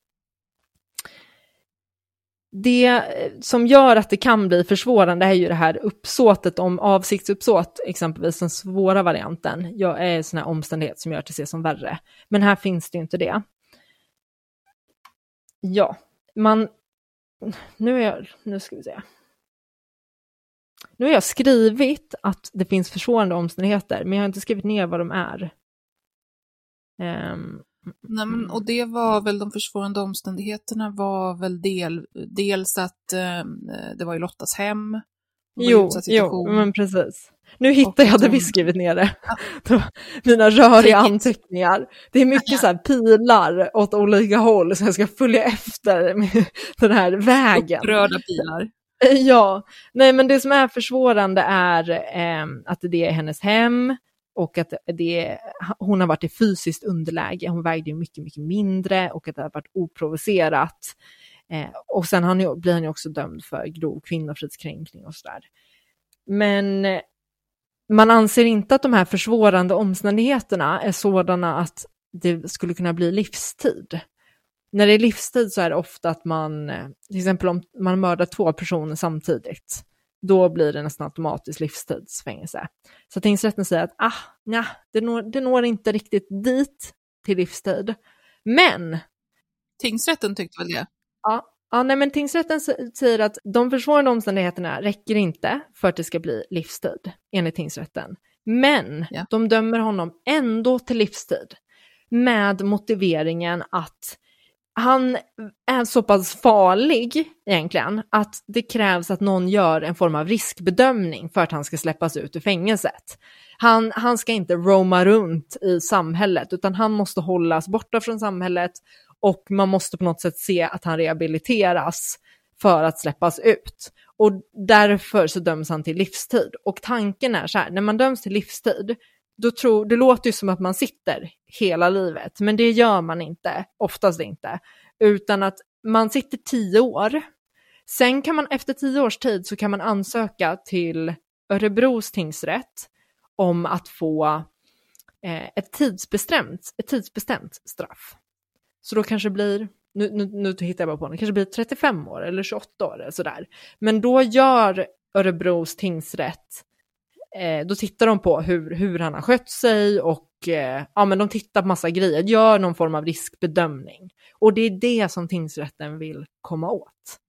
det eh, som gör att det kan bli försvårande är ju det här uppsåtet om avsiktsuppsåt, exempelvis den svåra varianten, jag är en sån här omständighet som gör att det ses som värre. Men här finns det ju inte det. Ja, man... Nu är jag... Nu ska vi se. Nu har jag skrivit att det finns försvårande omständigheter, men jag har inte skrivit ner vad de är. Um, Nej, men, och det var väl de försvårande omständigheterna var väl del, dels att eh, det var i Lottas hem. Jo, jo, men precis. Nu hittar jag det vi skrivit ner det. Ja. [LAUGHS] Mina röriga anteckningar. Det är mycket så här pilar åt olika håll så jag ska följa efter [LAUGHS] den här vägen. Upprörda pilar. Ja, nej men det som är försvårande är eh, att det är hennes hem, och att det, hon har varit i fysiskt underläge, hon vägde ju mycket, mycket mindre och att det har varit oprovocerat. Eh, och sen han, blir han ju också dömd för grov kvinnofridskränkning och sådär. Men eh, man anser inte att de här försvårande omständigheterna är sådana att det skulle kunna bli livstid. När det är livstid så är det ofta att man, eh, till exempel om man mördar två personer samtidigt, då blir det nästan automatiskt livstidsfängelse. Så tingsrätten säger att ah, nja, det, når, det når inte riktigt dit till livstid. Men... Tingsrätten tyckte väl det? Ja, ja nej, men tingsrätten säger att de försvårande omständigheterna räcker inte för att det ska bli livstid, enligt tingsrätten. Men ja. de dömer honom ändå till livstid med motiveringen att han är så pass farlig egentligen att det krävs att någon gör en form av riskbedömning för att han ska släppas ut ur fängelset. Han, han ska inte roma runt i samhället utan han måste hållas borta från samhället och man måste på något sätt se att han rehabiliteras för att släppas ut. Och därför så döms han till livstid. Och tanken är så här, när man döms till livstid, då tror, det låter ju som att man sitter hela livet, men det gör man inte, oftast inte, utan att man sitter tio år. Sen kan man efter tio års tid så kan man ansöka till Örebros tingsrätt om att få eh, ett, tidsbestämt, ett tidsbestämt straff. Så då kanske det blir, nu, nu, nu hittar jag bara på det, kanske blir 35 år eller 28 år eller sådär. Men då gör Örebros tingsrätt eh, då tittar de på hur, hur han har skött sig och eh, ja, men de tittar på massa grejer, gör någon form av riskbedömning. Och det är det som tingsrätten vill komma åt.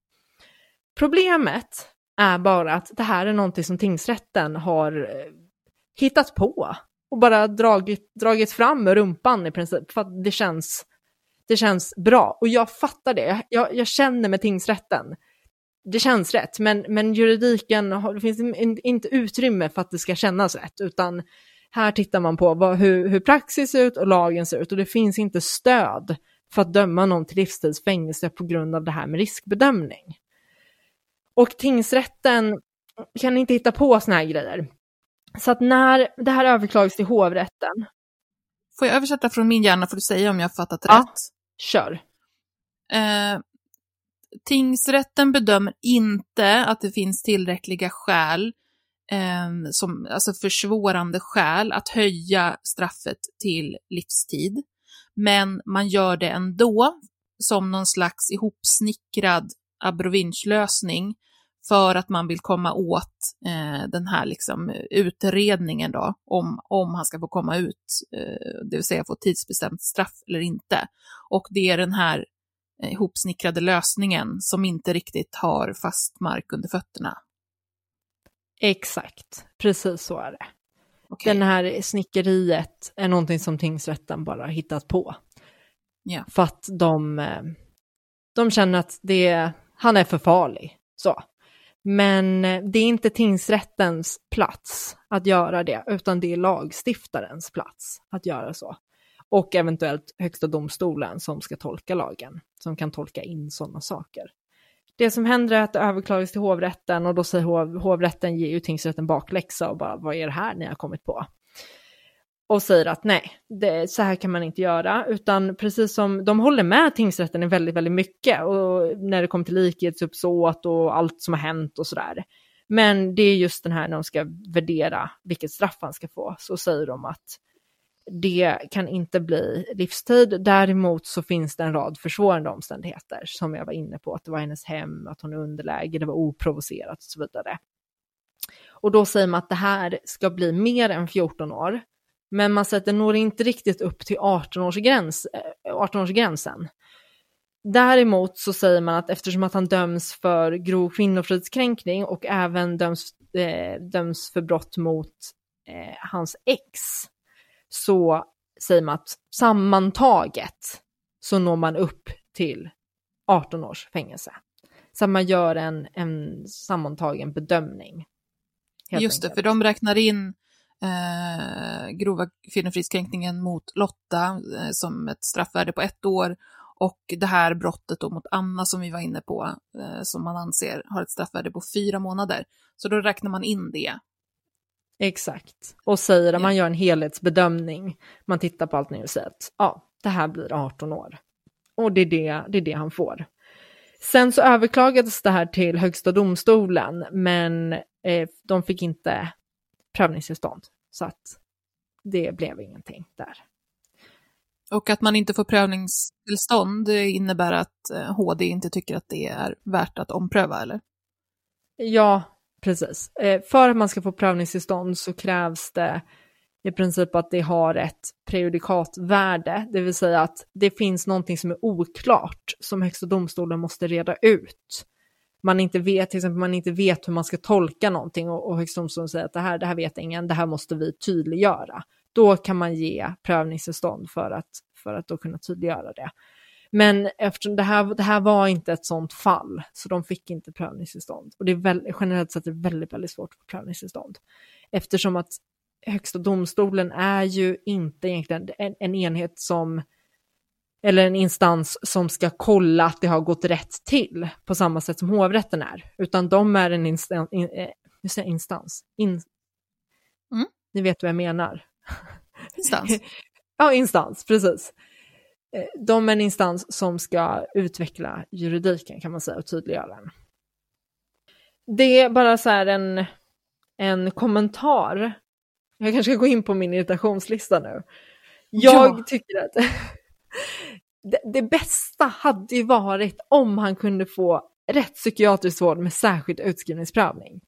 Problemet är bara att det här är någonting som tingsrätten har eh, hittat på och bara dragit, dragit fram med rumpan i princip för att det känns, det känns bra. Och jag fattar det, jag, jag känner med tingsrätten det känns rätt, men, men juridiken, det finns inte utrymme för att det ska kännas rätt, utan här tittar man på vad, hur, hur praxis ser ut och lagen ser ut och det finns inte stöd för att döma någon till livstidsfängelse på grund av det här med riskbedömning. Och tingsrätten kan inte hitta på såna här grejer. Så att när det här överklagas till hovrätten Får jag översätta från min hjärna får du säga om jag har fattat Ja. rätt. Kör. Eh, tingsrätten bedömer inte att det finns tillräckliga skäl, eh, som, alltså försvårande skäl, att höja straffet till livstid. Men man gör det ändå som någon slags ihopsnickrad abrovinchlösning för att man vill komma åt eh, den här liksom, utredningen då, om, om han ska få komma ut, eh, det vill säga få tidsbestämt straff eller inte. Och det är den här ihopsnickrade lösningen som inte riktigt har fast mark under fötterna. Exakt, precis så är det. Okej. Den här snickeriet är någonting som tingsrätten bara har hittat på. Ja. För att de, eh, de känner att det, han är för farlig. Så. Men eh, det är inte tingsrättens plats att göra det, utan det är lagstiftarens plats att göra så. Och eventuellt högsta domstolen som ska tolka lagen, som kan tolka in sådana saker. Det som händer är att det överklagas till hovrätten och då säger hov, hovrätten ger ju tingsrätten bakläxa och bara vad är det här ni har kommit på? Och säger att nej, det, så här kan man inte göra, utan precis som de håller med tingsrätten i väldigt, väldigt mycket och när det kommer till likhetsuppsåt och allt som har hänt och sådär. Men det är just den här när de ska värdera vilket straff han ska få, så säger de att det kan inte bli livstid. Däremot så finns det en rad försvårande omständigheter som jag var inne på, att det var hennes hem, att hon är underläge, det var oprovocerat och så vidare. Och då säger man att det här ska bli mer än 14 år, men man säger att det når inte riktigt upp till 18-årsgränsen. Eh, 18 Däremot så säger man att eftersom att han döms för grov kvinnofridskränkning och även döms, eh, döms för brott mot eh, hans ex, så säger man att sammantaget så når man upp till 18 års fängelse. Så man gör en, en sammantagen bedömning. Just det, enkelt. för de räknar in eh, grova kvinnofridskränkningen mot Lotta eh, som ett straffvärde på ett år och det här brottet då mot Anna som vi var inne på, eh, som man anser har ett straffvärde på fyra månader. Så då räknar man in det. Exakt. Och säger att man gör en helhetsbedömning. Man tittar på allt nu och säger att ja, det här blir 18 år. Och det är det, det är det han får. Sen så överklagades det här till Högsta domstolen, men eh, de fick inte prövningstillstånd. Så att det blev ingenting där. Och att man inte får prövningstillstånd innebär att eh, HD inte tycker att det är värt att ompröva, eller? Ja, precis. Eh, för att man ska få prövningstillstånd så krävs det i princip att det har ett prejudikatvärde, det vill säga att det finns någonting som är oklart som Högsta domstolen måste reda ut. Man inte vet, till exempel man inte vet hur man ska tolka någonting och, och Högsta domstolen säger att det här, det här vet ingen, det här måste vi tydliggöra. Då kan man ge prövningstillstånd för att, för att då kunna tydliggöra det. Men eftersom det här, det här var inte ett sånt fall, så de fick inte prövningstillstånd. Och det är väl, generellt sett är det väldigt, väldigt svårt att få prövningstillstånd. Eftersom att Högsta domstolen är ju inte egentligen en, en enhet som, eller en instans som ska kolla att det har gått rätt till på samma sätt som hovrätten är, utan de är en instan, in, eh, instans. In, Mm. Ni vet vad jag menar. Instans. [LAUGHS] Ja, instans, precis. Eh, De är en instans som ska utveckla juridiken kan man säga och tydliggöra den. Det är bara så här en, en kommentar. Jag kanske ska gå in på min irritationslista nu. Jag Ja. tycker att [LAUGHS] det, det bästa hade ju varit om han kunde få rätt psykiatrisk vård med särskild utskrivningsprövning.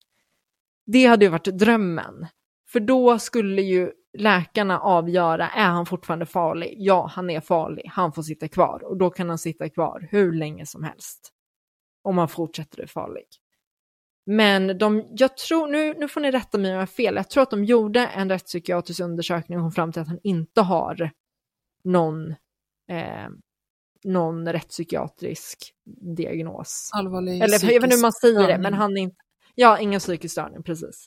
Det hade ju varit drömmen. För då skulle ju läkarna avgöra, är han fortfarande farlig? Ja, han är farlig, han får sitta kvar. Och då kan han sitta kvar hur länge som helst. Om han fortsätter att farlig. Men de, jag tror, nu, nu får ni rätta mig om jag har fel, jag tror att de gjorde en rättspsykiatrisk undersökning och kom fram till att han inte har någon, eh, någon rättspsykiatrisk diagnos. Allvarlig Eller jag vet inte hur man säger det, men han är inte... Ja, ingen psykisk störning, precis.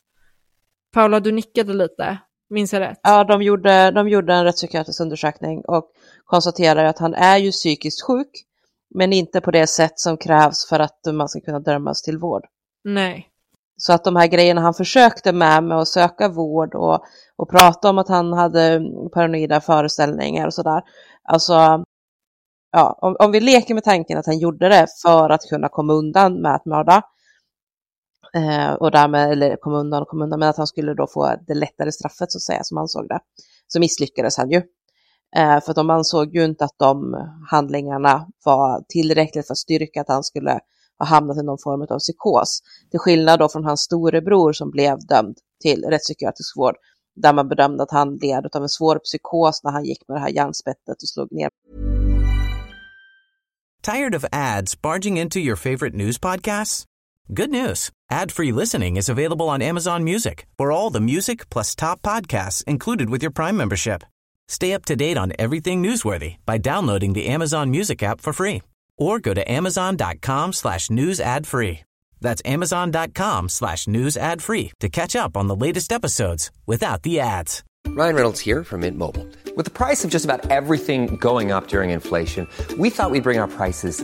Paula, du nickade lite. Minns jag rätt? Ja, de gjorde, de gjorde en rättspsykiatrisk undersökning och konstaterade att han är ju psykiskt sjuk, men inte på det sätt som krävs för att man ska kunna dömas till vård. Nej. Så att de här grejerna han försökte med, med att söka vård och, och prata om att han hade paranoida föreställningar och sådär. Alltså, ja, om, om vi leker med tanken att han gjorde det för att kunna komma undan med att mörda, eh, och därmed, eller kom undan och kom undan, men att han skulle då få det lättare straffet så att säga, som han såg det, så misslyckades han ju. Eh, för att de ansåg ju inte att de handlingarna var tillräckligt för att styrka att han skulle ha hamnat i någon form av psykos. Till skillnad då från hans storebror som blev dömd till rättspsykiatrisk vård, där man bedömde att han led av en svår psykos när han gick med det här järnspettet och slog ner. Tired of ads barging into your favorite news podcasts? Good news. Ad-free listening is available on Amazon Music for all the music plus top podcasts included with your Prime membership. Stay up to date on everything newsworthy by downloading the Amazon Music app for free or go to amazon.com slash news ad free. That's amazon.com slash news ad free to catch up on the latest episodes without the ads. Ryan Reynolds here from Mint Mobile. With the price of just about everything going up during inflation, we thought we'd bring our prices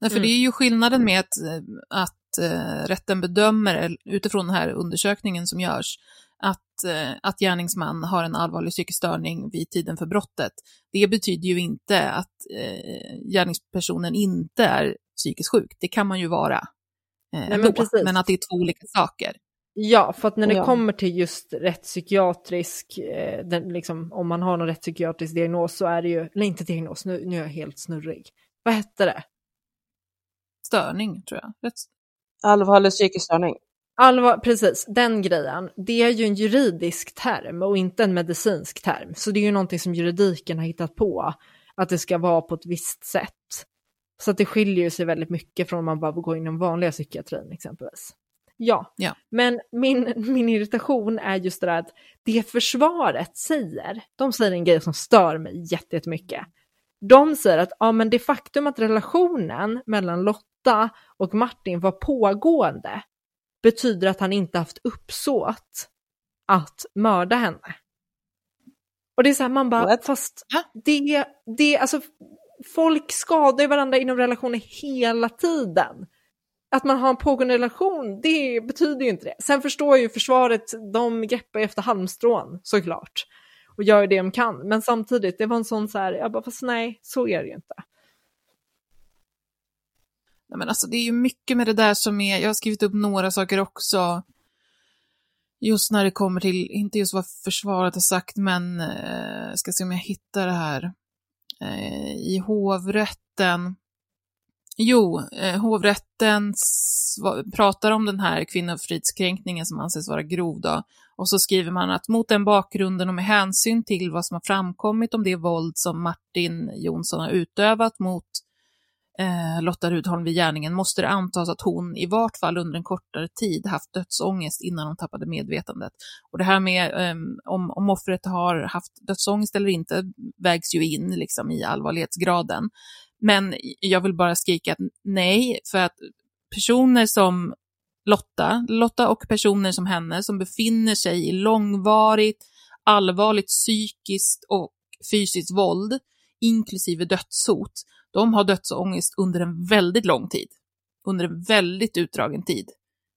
Nej, för det är ju skillnaden med att, eh, att uh, rätten bedömer, utifrån den här undersökningen som görs, att, uh, att gärningsman har en allvarlig psykisk störning vid tiden för brottet. Det betyder ju inte att uh, gärningspersonen inte är psykiskt sjuk. Det kan man ju vara Nej, men, men, då, men att det är två olika saker. Ja, för att när det Ja. kommer till just rättspsykiatrisk, eh, den, liksom, om man har någon rättspsykiatrisk diagnos så är det ju, eller inte diagnos, nu, nu är jag helt snurrig. Vad hette det? Störning, tror jag. Rätt... Allvarlig psykisk störning. Allvar, precis, den grejen, det är ju en juridisk term och inte en medicinsk term. Så det är ju någonting som juridiken har hittat på, att det ska vara på ett visst sätt. Så att det skiljer sig väldigt mycket från om man bara går inom vanliga psykiatrin exempelvis. Ja, Ja. men min, min irritation är just det där att det försvaret säger, de säger en grej som stör mig jätte- jättemycket. De säger att ja, men det faktum att relationen mellan Lotta och Martin var pågående betyder att han inte haft uppsåt att mörda henne. Och det är så här, man bara, What? fast det, det, alltså folk skadar ju varandra inom relationer hela tiden. Att man har en pågående relation, det betyder ju inte det. Sen förstår jag ju försvaret, de greppar efter halmstrån såklart. Och gör det de kan. Men samtidigt, det var en sån så här, jag bara, fast nej, så är det ju inte. Nej, men alltså, det är ju mycket med det där som är, jag har skrivit upp några saker också. Just när det kommer till, inte just vad försvaret har sagt, men eh, ska se om jag hittar det här. Eh, I hovrätten. Jo, eh, hovrätten pratar om den här kvinnofridskränkningen som anses vara grov då. Och så skriver man att mot den bakgrunden och med hänsyn till vad som har framkommit om det våld som Martin Jonsson har utövat mot eh, Lotta Rudholm vid gärningen måste det antas att hon i vart fall under en kortare tid haft dödsångest innan hon tappade medvetandet. Och det här med eh, om, om offret har haft dödsångest eller inte vägs ju in liksom, i allvarlighetsgraden. Men jag vill bara skrika att nej, för att personer som Lotta, Lotta och personer som henne som befinner sig i långvarigt, allvarligt psykiskt och fysiskt våld, inklusive dödshot, de har dödsångest under en väldigt lång tid. Under en väldigt utdragen tid.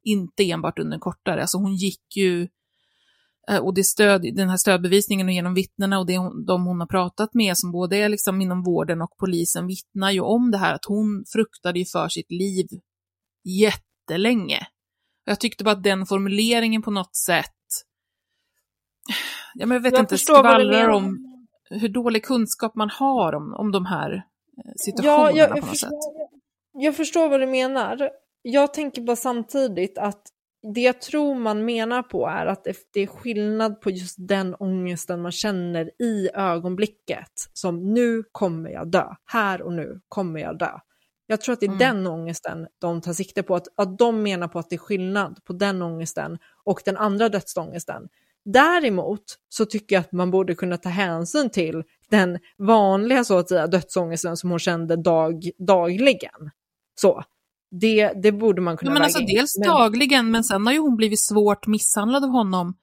Inte enbart under en kortare. Alltså hon gick ju, eh, och det stöd, den här stödbevisningen och genom vittnena och det, de hon har pratat med som både är liksom inom vården och polisen vittnar ju om det här att hon fruktade ju för sitt liv jättelänge. Jag tyckte bara att den formuleringen på något sätt, ja, men jag vet Jag inte, skvallrar om hur dålig kunskap man har om, om de här eh, Ja, situationerna jag, på jag, något sätt. förstår, jag förstår vad du menar. Jag tänker bara samtidigt att det jag tror man menar på är att det är skillnad på just den ångesten man känner i ögonblicket. Som nu kommer jag dö, här och nu kommer jag dö. Jag tror att det är Mm. den ångesten de tar sikte på, att, att de menar på att det är skillnad på den ångesten och den andra dödsångesten. Däremot så tycker jag att man borde kunna ta hänsyn till den vanliga så att säga dödsångesten som hon kände dag, dagligen. Så, det, det borde man kunna Ja, men alltså in. dels Men- dagligen, men sen har ju hon blivit svårt misshandlad av honom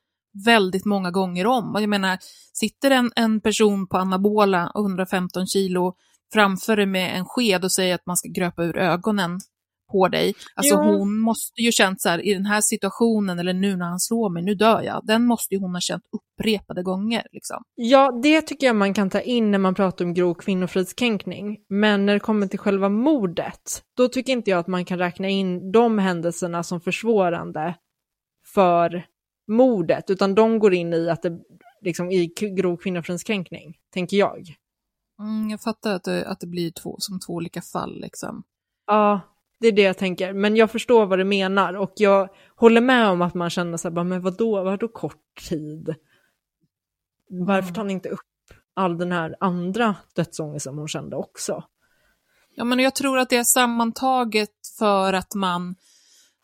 väldigt många gånger om. Jag menar, sitter en, en person på anabola och 115 kilo framför dig med en sked och säger att man ska gröpa ur ögonen på dig. Alltså Ja. hon måste ju känt så här, i den här situationen, eller nu när han slår mig, nu dör jag. Den måste ju hon ha känt upprepade gånger. Liksom. Ja, det tycker jag man kan ta in när man pratar om grov kvinnofridskränkning. Men när det kommer till själva mordet, då tycker inte jag att man kan räkna in de händelserna som försvårande för mordet, utan de går in i att det liksom i grov kvinnofridskränkning, tänker jag. Mm, jag fattar att det, att det blir två, som två olika fall. Liksom. Ja, det är det jag tänker. Men jag förstår vad du menar och jag håller med om att man känner så här, bara, men vadå, vadå kort tid? Varför tar ni inte upp all den här andra dödsångesten som hon kände också? Ja, men jag tror att det är sammantaget för att man,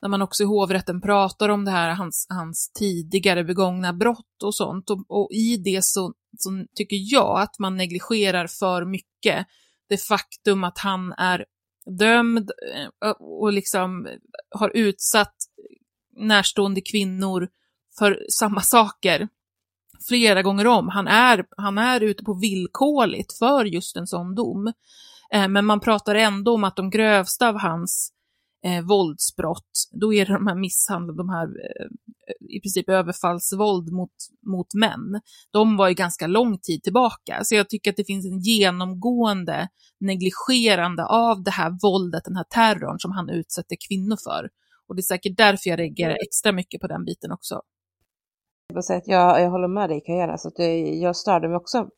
när man också i hovrätten pratar om det här, hans, hans tidigare begångna brott och sånt, och, och i det så, så tycker jag att man negligerar för mycket det faktum att han är dömd eh, och liksom har utsatt närstående kvinnor för samma saker flera gånger om. Han är, han är ute på villkorligt för just en sån dom. Eh, men man pratar ändå om att de grövsta av hans eh, våldsbrott, då är det de här misshandel, de här eh, i princip överfallsvåld mot, mot män. De var ju ganska lång tid tillbaka, så jag tycker att det finns en genomgående negligerande av det här våldet, den här terrorn som han utsätter kvinnor för. Och det är säkert därför jag reagerar extra mycket på den biten också. Jag, säga att jag, jag håller med dig Kaja, så att det, jag störde mig också.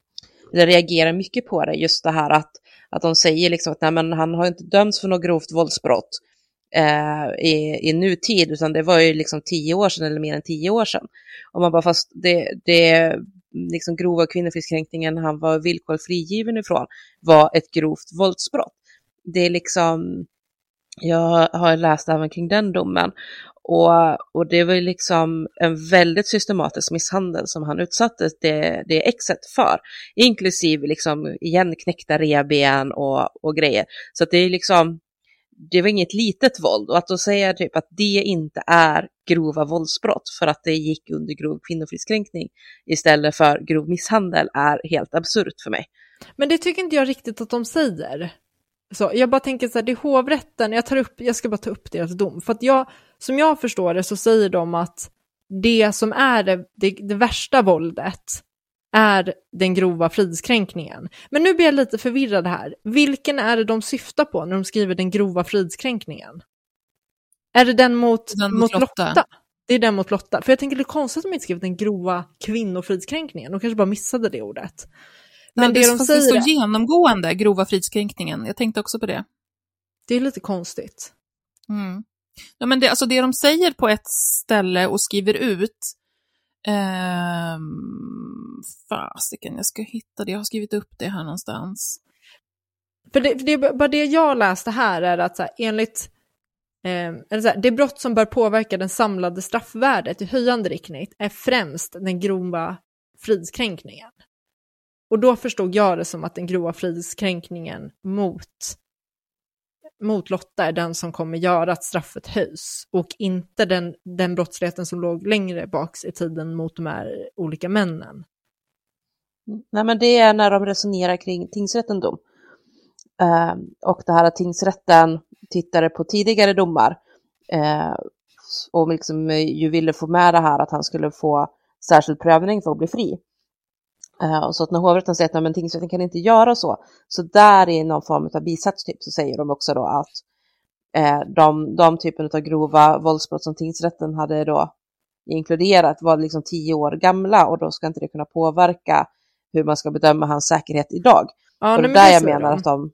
Jag reagerar mycket på det, just det här att, att de säger liksom att nej, men han har inte dömts för något grovt våldsbrott eh, i, i nutid, utan det var ju liksom tio år sedan eller mer än tio år sedan. Och man bara, fast det, det liksom grova kvinnofridskränkningen han var villkorligt frigiven ifrån var ett grovt våldsbrott. Det är liksom, jag har läst även kring den domen och, och det var ju liksom en väldigt systematisk misshandel som han utsattes, det, det exet för, inklusive liksom igen knäckta revben och, och grejer. Så att det är liksom, det var inget litet våld och att då säga typ att det inte är grova våldsbrott för att det gick under grov kvinnofridskränkning istället för grov misshandel är helt absurt för mig. Men det tycker inte jag riktigt att de säger. Så jag bara tänker så här, det är hovrätten, jag, tar upp, jag ska bara ta upp deras dom. För att jag, som jag förstår det så säger de att det som är det, det, det värsta våldet är den grova fridskränkningen. Men nu blir jag lite förvirrad här. Vilken är det de syftar på när de skriver den grova fridskränkningen? Är det den mot, Den mot mot Lotta. Lotta? Det är den mot Lotta. För jag tänker det är konstigt att de inte skrivit den grova kvinnofridskränkningen. De kanske bara missade det ordet. Men Ja, det, de fast säger det står genomgående, grova fridskränkningen. Jag tänkte också på det. det är lite konstigt. Mm. Ja, men det, alltså det de säger på ett ställe och skriver ut, ehm, fasiken, jag ska hitta det, jag har skrivit upp det här någonstans. För det, för det, bara det jag läste här är att så här, enligt eh, eller så här, det brott som bör påverka den samlade straffvärdet i höjande riktning är främst den grova fridskränkningen. Och då förstod jag det som att den grova fridskränkningen mot, mot Lotta är den som kommer göra att straffet höjs och inte den, den brottsligheten som låg längre baks i tiden mot de här olika männen. Nej, men det är när de resonerar kring tingsrätten dom. Eh, och det här att tingsrätten tittade på tidigare domar eh, och liksom eh, ju ville få med det här att han skulle få särskild prövning för att bli fri. Eh, och så att när hovrätten säger att "Nej, men tingsrätten kan inte göra så, så där i någon form av bisats typ så säger de också då att eh, de, de typen av grova våldsbrott som tingsrätten hade då inkluderat var liksom tio år gamla och då ska inte det kunna påverka hur man ska bedöma hans säkerhet idag. Ja, och det är där jag menar de. att de...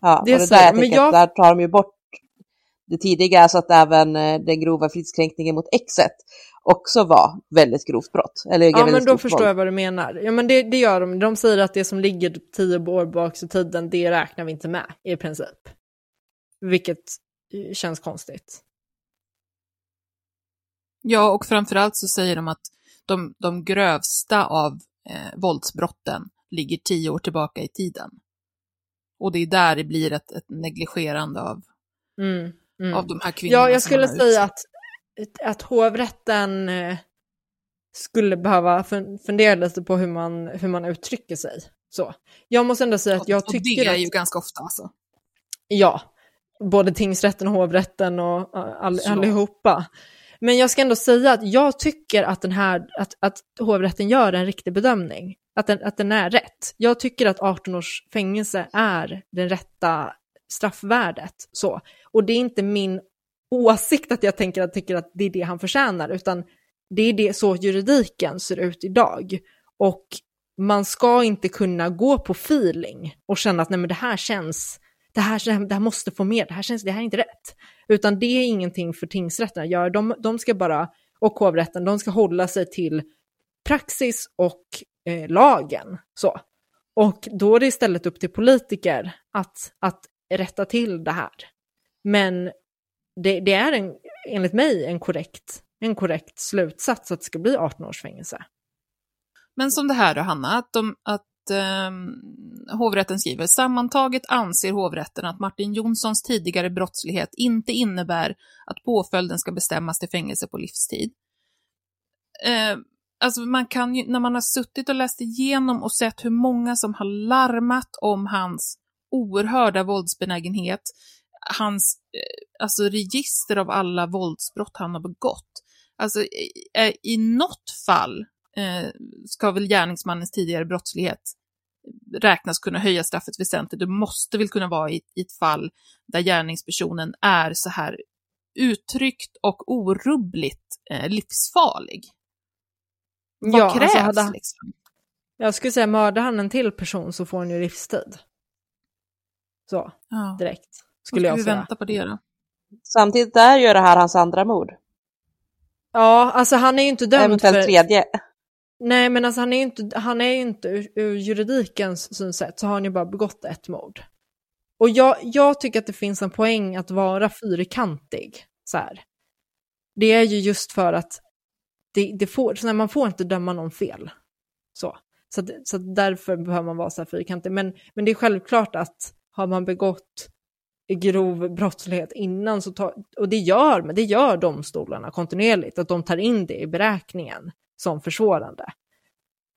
Ja, Det och det är där jag men tänker att jag- där tar de ju bort det tidiga så att även eh, den grova fridskränkningen mot exet också var väldigt grovt brott. Eller Ja, men då förstår våld. jag vad du menar. Ja, men det, det gör de. De säger att det som ligger tio år bak i tiden, det räknar vi inte med i princip. Vilket eh, känns konstigt. Ja, och framförallt så säger de att de, de grövsta av eh, våldsbrotten ligger tio år tillbaka i tiden. Och det är där det blir ett, ett negligerande av, Mm, mm. av de här kvinnorna. Ja, jag skulle säga att, att hovrätten eh, skulle behöva fun- fundera lite på hur man, hur man uttrycker sig. Så. Jag måste ändå säga att jag och tycker det är att, ju ganska ofta alltså. ja, både tingsrätten och hovrätten och all, Ja. allihopa. Men jag ska ändå säga att jag tycker att, den här, att, att hovrätten gör en riktig bedömning. Att den, att den är rätt. Jag tycker att 18 års fängelse är det rätta straffvärdet. Så. Och det är inte min åsikt att jag tänker att, tycker att det är det han förtjänar, utan det är det så juridiken ser ut idag. Och man ska inte kunna gå på feeling och känna att nej men det här känns, det här, det här måste få mer, det här känns, det här är inte rätt. Utan det är ingenting för tingsrätten att göra, de, de ska bara, och hovrätten, de ska hålla sig till praxis och eh, lagen. Så. Och då är det istället upp till politiker att, att rätta till det här. Men det, det är en, enligt mig en korrekt, en korrekt slutsats att det ska bli 18 års fängelse. Men som det här då, Hanna, att, de, att eh, hovrätten skriver, sammantaget anser hovrätten att Martin Jonssons tidigare brottslighet inte innebär att påföljden ska bestämmas till fängelse på livstid. Eh, alltså man kan ju, när man har suttit och läst igenom och sett hur många som har larmat om hans oerhörda våldsbenägenhet, hans eh, alltså register av alla våldsbrott han har begått. Alltså i, i något fall eh, ska väl gärningsmannens tidigare brottslighet räknas kunna höja straffet väsentligt. Det måste väl kunna vara i, i ett fall där gärningspersonen är så här uttryckt och orubbligt eh, livsfarlig. Vad Ja, alltså krävs hade- liksom? Jag skulle säga mördar han en till person så får han ju livstid. Så, Ja. direkt. Skulle jag vi säga. vänta på det då? Samtidigt där gör det här hans andra mord. Ja, alltså han är ju inte dömd Eventuellt för... tredje. Nej, men alltså han är ju inte, han är ju inte ur, ur juridikens synsätt så har han ju bara begått ett mord. Och jag, jag tycker att det finns en poäng att vara fyrkantig. Så här. Det är ju just för att det, det får, så här, man får inte döma någon fel. Så, så, att- så att därför behöver man vara så här fyrkantig. Men, men det är självklart att har man begått grov brottslighet innan så tar, och det gör, men det gör domstolarna kontinuerligt, att de tar in det i beräkningen som försvårande.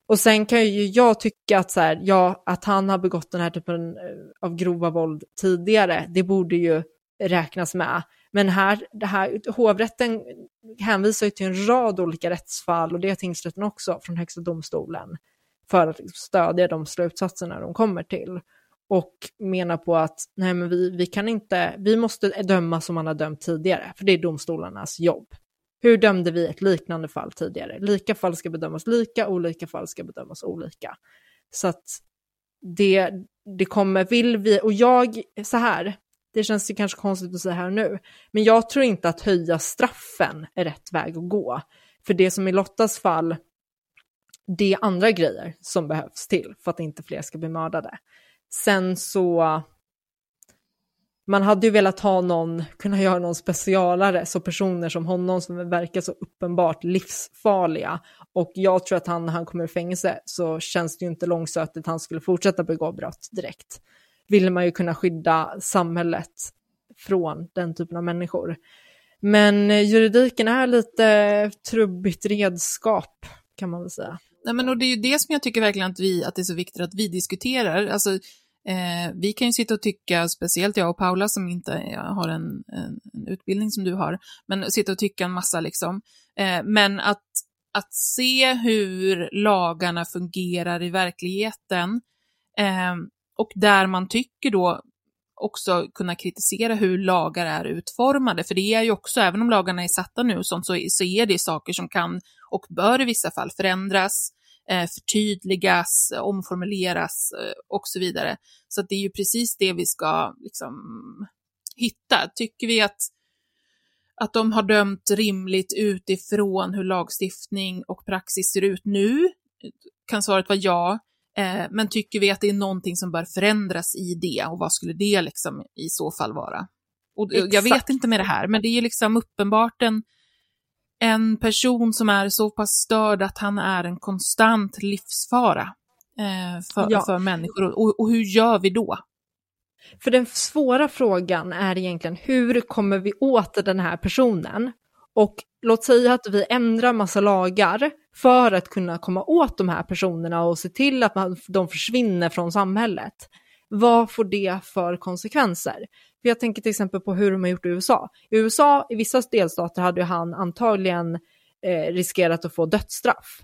Och sen kan ju jag tycka att, så här, ja, att han har begått den här typen eh, av grova våld tidigare, det borde ju räknas med. Men här, det här, hovrätten hänvisar ju till en rad olika rättsfall och det är tingsrätten också från Högsta domstolen för att stödja de slutsatserna de kommer till. Och menar på att nej men vi, vi kan inte, vi måste döma som man har dömt tidigare, för det är domstolarnas jobb. Hur dömde vi ett liknande fall tidigare? Lika fall ska bedömas lika, olika fall ska bedömas olika. Så att det, det kommer, vill vi, och jag, så här, det känns ju kanske konstigt att säga här och nu, men jag tror inte att höja straffen är rätt väg att gå. För det som i Lottas fall, det är andra grejer som behövs till för att inte fler ska bli mördade. Sen så, man hade ju velat ha någon, kunna göra någon specialare, så personer som honom som verkar så uppenbart livsfarliga. Och jag tror att han, när han kommer i fängelse så känns det ju inte långsökt att han skulle fortsätta begå brott direkt. Vill man ju kunna skydda samhället från den typen av människor. Men eh, juridiken är lite trubbigt redskap, kan man väl säga. Nej, men och det är ju det som jag tycker verkligen att, vi, att det är så viktigt att vi diskuterar. Alltså, eh, vi kan ju sitta och tycka, speciellt jag och Paula som inte har en, en, en utbildning som du har, men sitta och tycka en massa liksom. Eh, men att, att se hur lagarna fungerar i verkligheten eh, och där man tycker då också kunna kritisera hur lagar är utformade, för det är ju också, även om lagarna är satta nu och sånt, så, så är det saker som kan och bör i vissa fall förändras, förtydligas, eh, omformuleras eh, och så vidare. Så det är ju precis det vi ska liksom hitta. Tycker vi att, att de har dömt rimligt utifrån hur lagstiftning och praxis ser ut nu? Kan svaret vara ja. Eh, men tycker vi att det är någonting som bör förändras i det och vad skulle det liksom i så fall vara? Och jag vet inte med det här, men det är ju liksom uppenbart en, en person som är så pass störd att han är en konstant livsfara eh, för, Ja. för människor. Och, och hur gör vi då? För den svåra frågan är egentligen hur kommer vi åt den här personen? Och låt säga att vi ändrar massa lagar för att kunna komma åt de här personerna och se till att man, de försvinner från samhället. Vad får det för konsekvenser? För jag tänker till exempel på hur de har gjort i USA. I USA, i vissa delstater hade ju han antagligen eh, riskerat att få dödsstraff.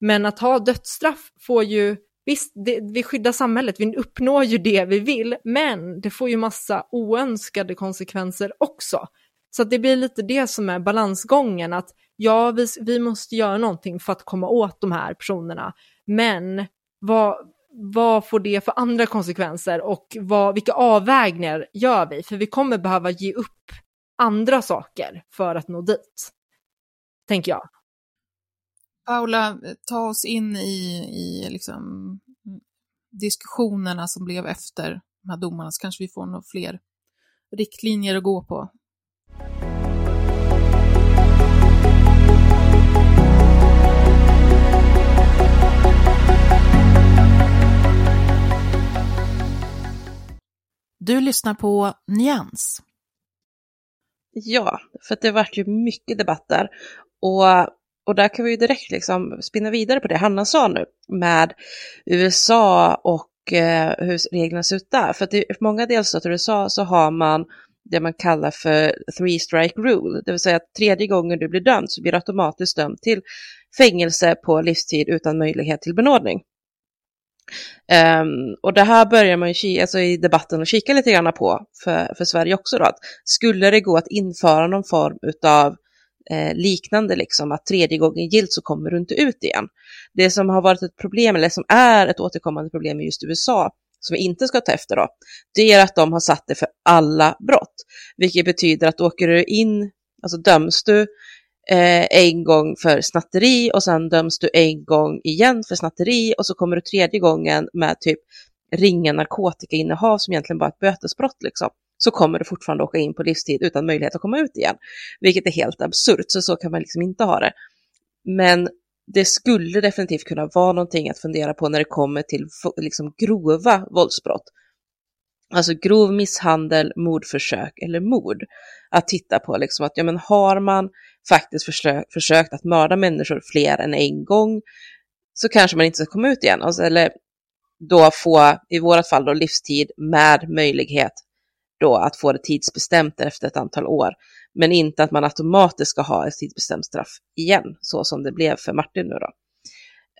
Men att ha dödsstraff får ju, visst, det, vi skyddar samhället, vi uppnår ju det vi vill, men det får ju massa oönskade konsekvenser också. Så att det blir lite det som är balansgången, att ja, vi, vi måste göra någonting för att komma åt de här personerna, men vad, vad får det för andra konsekvenser och vad, vilka avvägningar gör vi? För vi kommer behöva ge upp andra saker för att nå dit, tänker jag. Paula, ta oss in i, i liksom diskussionerna som blev efter de här domarna, så kanske vi får några fler riktlinjer att gå på. Du lyssnar på Nyans. Ja, för det vart ju mycket debatter. Och, och där kan vi ju direkt liksom spinna vidare på det Hanna sa nu med USA och eh, hur reglerna ser ut där. För att i många delstater i USA så har man det man kallar för three strike rule, det vill säga att tredje gången du blir dömd så blir du automatiskt dömd till fängelse på livstid utan möjlighet till benådning. Um, och det här börjar man ju kika, alltså i debatten och kika lite grann på för, för Sverige också då, att skulle det gå att införa någon form utav eh, liknande, liksom att tredje gången gilt så kommer du inte ut igen. Det som har varit ett problem, eller som är ett återkommande problem i just USA, som vi inte ska ta efter då, det är att de har satt det för alla brott, vilket betyder att åker du in, alltså döms du eh, en gång för snatteri och sen döms du en gång igen för snatteri och så kommer du tredje gången med typ ringa narkotikainnehav som egentligen bara är ett bötesbrott liksom, så kommer du fortfarande åka in på livstid utan möjlighet att komma ut igen. Vilket är helt absurt, så så kan man liksom inte ha det. Men det skulle definitivt kunna vara någonting att fundera på när det kommer till liksom grova våldsbrott. Alltså grov misshandel, mordförsök eller mord. Att titta på liksom att ja, men har man faktiskt försökt, försökt att mörda människor fler än en gång så kanske man inte ska komma ut igen. Alltså, eller då få, i vårat fall då, livstid med möjlighet då att få det tidsbestämt efter ett antal år. Men inte att man automatiskt ska ha ett tidsbestämt straff igen, så som det blev för Martin nu då.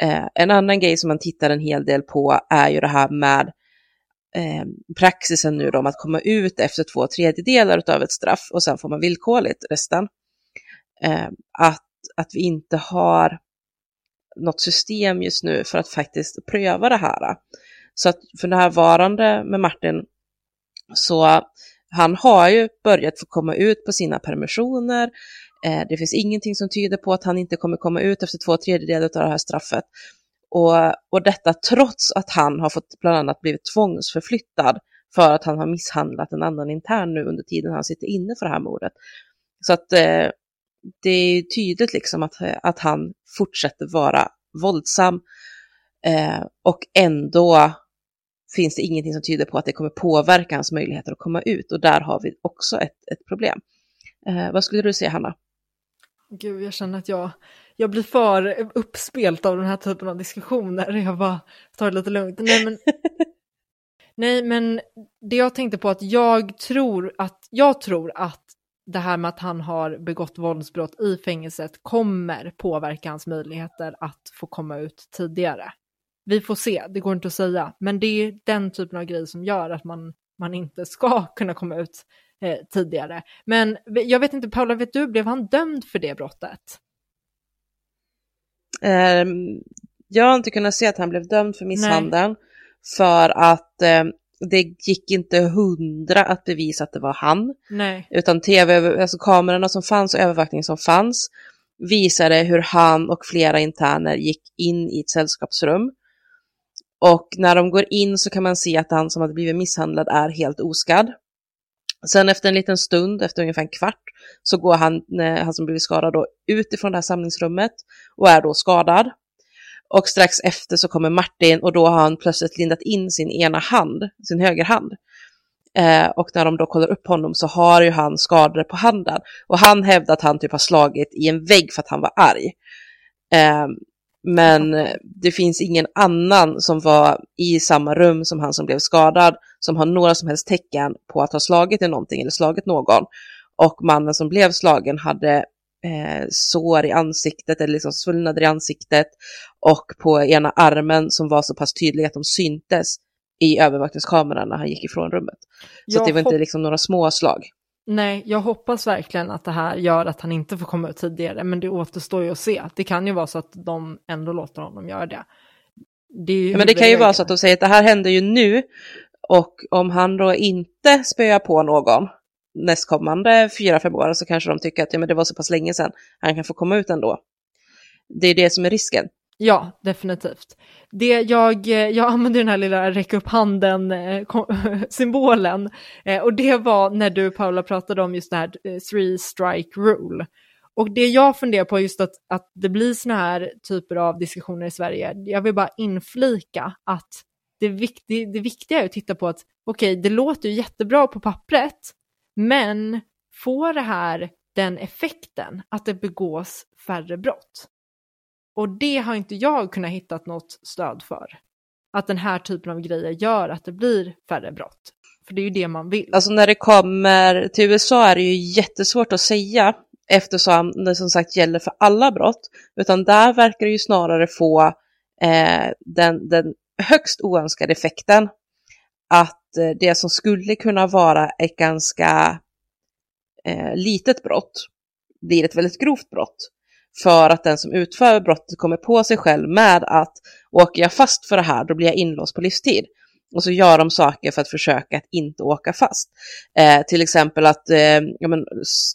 Eh, en annan grej som man tittar en hel del på är ju det här med eh, praxisen nu då om att komma ut efter två tredjedelar av ett straff och sen får man villkorligt resten. Eh, att, att vi inte har något system just nu för att faktiskt pröva det här. Så att för närvarande med Martin så han har ju börjat få komma ut på sina permissioner. Eh, det finns ingenting som tyder på att han inte kommer komma ut efter två tredjedelar av det här straffet. Och, och detta trots att han har fått bland annat blivit tvångsförflyttad för att han har misshandlat en annan intern nu under tiden han sitter inne för det här mordet. Så att eh, det är tydligt liksom att, att han fortsätter vara våldsam eh, och ändå finns det ingenting som tyder på att det kommer påverka hans möjligheter att komma ut och där har vi också ett, ett problem. Eh, vad skulle du säga Hanna? Gud, jag känner att jag, jag blir för uppspelt av den här typen av diskussioner. Jag bara tar det lite lugnt. Nej men, [LAUGHS] nej, men det jag tänkte på att jag tror att, jag tror att det här med att han har begått våldsbrott i fängelset kommer påverka hans möjligheter att få komma ut tidigare. Vi får se, det går inte att säga, men det är den typen av grej som gör att man, man inte ska kunna komma ut eh, tidigare. Men jag vet inte, Paula, vet du, blev han dömd för det brottet? Eh, jag har inte kunnat se att han blev dömd för misshandeln för att eh, det gick inte hundra att bevisa att det var han. Nej. Utan tv, alltså kamerorna som fanns och övervakningen som fanns visade hur han och flera interner gick in i ett sällskapsrum. Och när de går in så kan man se att han som hade blivit misshandlad är helt oskadd. Sen efter en liten stund, efter ungefär en kvart, så går han, eh, han som blivit skadad då, ut ifrån det här samlingsrummet och är då skadad. Och strax efter så kommer Martin och då har han plötsligt lindat in sin ena hand, sin högerhand. Eh, och när de då kollar upp honom så har ju han skador på handen. Och han hävdar att han typ har slagit i en vägg för att han var arg. Eh, men eh, det finns ingen annan som var i samma rum som han som blev skadad som har några som helst tecken på att ha slagit i någonting eller slagit någon. Och mannen som blev slagen hade eh, sår i ansiktet eller liksom svullnader i ansiktet och på ena armen som var så pass tydliga att de syntes i övervakningskameran när han gick ifrån rummet. Så det var inte liksom några små slag. Nej, jag hoppas verkligen att det här gör att han inte får komma ut tidigare, men det återstår ju att se. Det kan ju vara så att de ändå låter honom göra det. det ja, men det kan ju vara så att de säger att det här händer ju nu och om han då inte spöar på någon nästkommande fyra, fem år så kanske de tycker att ja, men det var så pass länge sedan han kan få komma ut ändå. Det är det som är risken. Ja, definitivt. Det jag, jag använde den här lilla räck upp handen-symbolen eh, [LAUGHS] eh, och det var när du Paula pratade om just det här eh, three strike rule. Och det jag funderar på just att, att det blir såna här typer av diskussioner i Sverige, jag vill bara inflika att det, vikt, det, det viktiga är att titta på att okej, okay, det låter ju jättebra på pappret, men får det här den effekten att det begås färre brott? Och det har inte jag kunnat hitta något stöd för. Att den här typen av grejer gör att det blir färre brott. För det är ju det man vill. Alltså när det kommer till USA är det ju jättesvårt att säga eftersom det som sagt gäller för alla brott. Utan där verkar det ju snarare få eh, den, den högst oönskade effekten att eh, det som skulle kunna vara ett ganska eh, litet brott blir ett väldigt grovt brott för att den som utför brottet kommer på sig själv med att åker jag fast för det här då blir jag inlåst på livstid. Och så gör de saker för att försöka att inte åka fast. Eh, till exempel att eh, ja, men,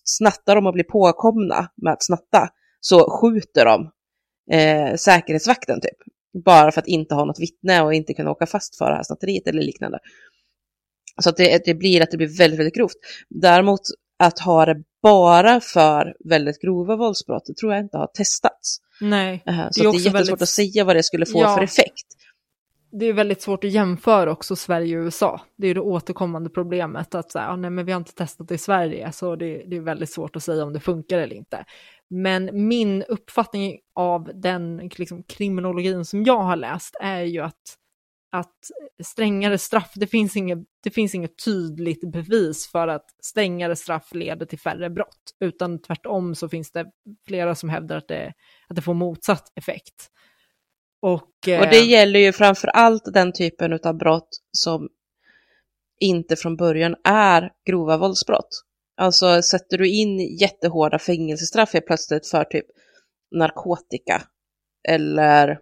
snattar de och blir påkomna med att snatta så skjuter de eh, säkerhetsvakten typ. Bara för att inte ha något vittne och inte kunna åka fast för det här snatteriet eller liknande. Så att det, det blir att det blir väldigt, väldigt grovt. Däremot att ha det bara för väldigt grova våldsbrott, det tror jag inte har testats. Nej. Uh, så det är, det är jättesvårt väldigt... att säga vad det skulle få ja. för effekt. Det är väldigt svårt att jämföra också Sverige och USA. Det är det återkommande problemet att säga, ah, nej, men vi har inte testat det i Sverige, så det, det är väldigt svårt att säga om det funkar eller inte. Men min uppfattning av den liksom, kriminologin som jag har läst är ju att att strängare straff, det finns, inget, det finns inget tydligt bevis för att strängare straff leder till färre brott, utan tvärtom så finns det flera som hävdar att det, att det får motsatt effekt. Och, eh, och det gäller ju framför allt den typen av brott som inte från början är grova våldsbrott. Alltså sätter du in jättehårda fängelsestraff helt plötsligt för typ narkotika eller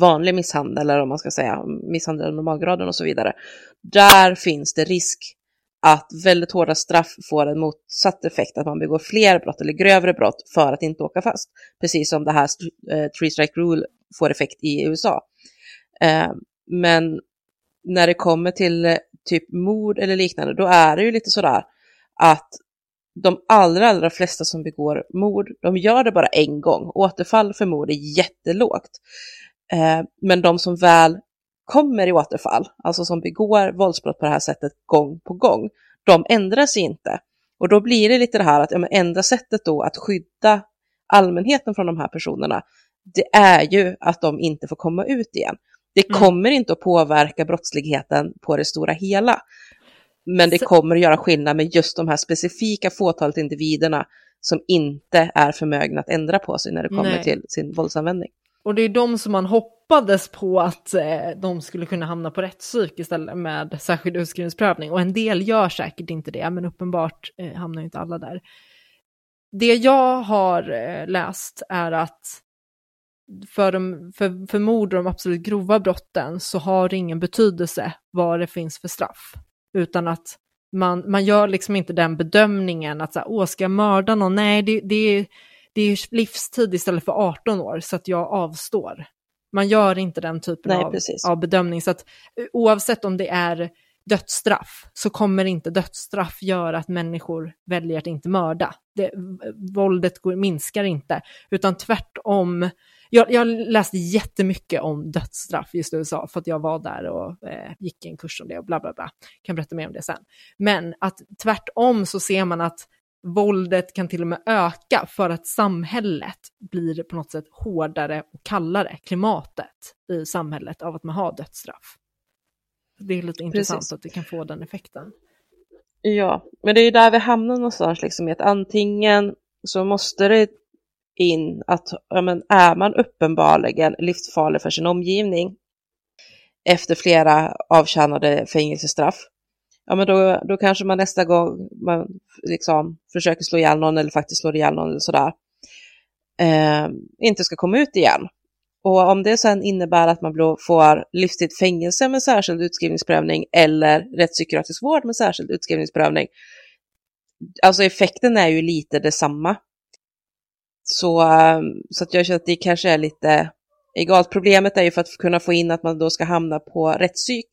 vanlig misshandel, eller om man ska säga, misshandel av normalgraden och så vidare. Där finns det risk att väldigt hårda straff får en motsatt effekt, att man begår fler brott eller grövre brott för att inte åka fast. Precis som det här uh, three strike rule får effekt i USA. Eh, men när det kommer till eh, typ mord eller liknande, då är det ju lite sådär att de allra, allra flesta som begår mord, de gör det bara en gång. Återfall för mord är jättelågt. Eh, men de som väl kommer i återfall, alltså som begår våldsbrott på det här sättet gång på gång, de ändrar sig inte. Och då blir det lite det här att ja, enda sättet då att skydda allmänheten från de här personerna, det är ju att de inte får komma ut igen. Det mm. kommer inte att påverka brottsligheten på det stora hela. Men det kommer att göra skillnad med just de här specifika fåtalet individerna som inte är förmögna att ändra på sig när det kommer Nej. till sin våldsanvändning. Och det är de som man hoppades på att eh, de skulle kunna hamna på rättspsyk istället med särskild utskrivningsprövning. Och en del gör säkert inte det, men uppenbart eh, hamnar inte alla där. Det jag har eh, läst är att för, de, för, för mord och de absolut grova brotten så har det ingen betydelse vad det finns för straff. Utan att man, man gör liksom inte den bedömningen att så här, åh, ska jag mörda någon? Nej, det, det är det är livstid istället för 18 år, så att jag avstår. Man gör inte den typen Nej, av, av bedömning, så att eh, oavsett om det är dödsstraff så kommer inte dödsstraff göra att människor väljer att inte mörda. Det, våldet går, minskar inte, utan tvärtom. Jag, jag läste jättemycket om dödsstraff just i USA för att jag var där och eh, gick en kurs om det och bla bla bla. Kan berätta mer om det sen. Men att tvärtom så ser man att våldet kan till och med öka för att samhället blir på något sätt hårdare och kallare, klimatet i samhället av att man har dödsstraff. Det är lite intressant Precis. att det kan få den effekten. Ja, men det är ju där vi hamnar någonstans, liksom, i att antingen så måste det in att ja, men är man uppenbarligen livsfarlig för sin omgivning efter flera avtjänade fängelsestraff, ja men då, då kanske man nästa gång man liksom försöker slå ihjäl någon eller faktiskt slår ihjäl någon eller sådär, eh, inte ska komma ut igen. Och om det sen innebär att man får livstid fängelse med särskild utskrivningsprövning eller rättspsykiatrisk vård med särskild utskrivningsprövning, alltså effekten är ju lite detsamma. Så, ehm, så att jag känner att det kanske är lite egalt. Problemet är ju för att kunna få in att man då ska hamna på rättspsyk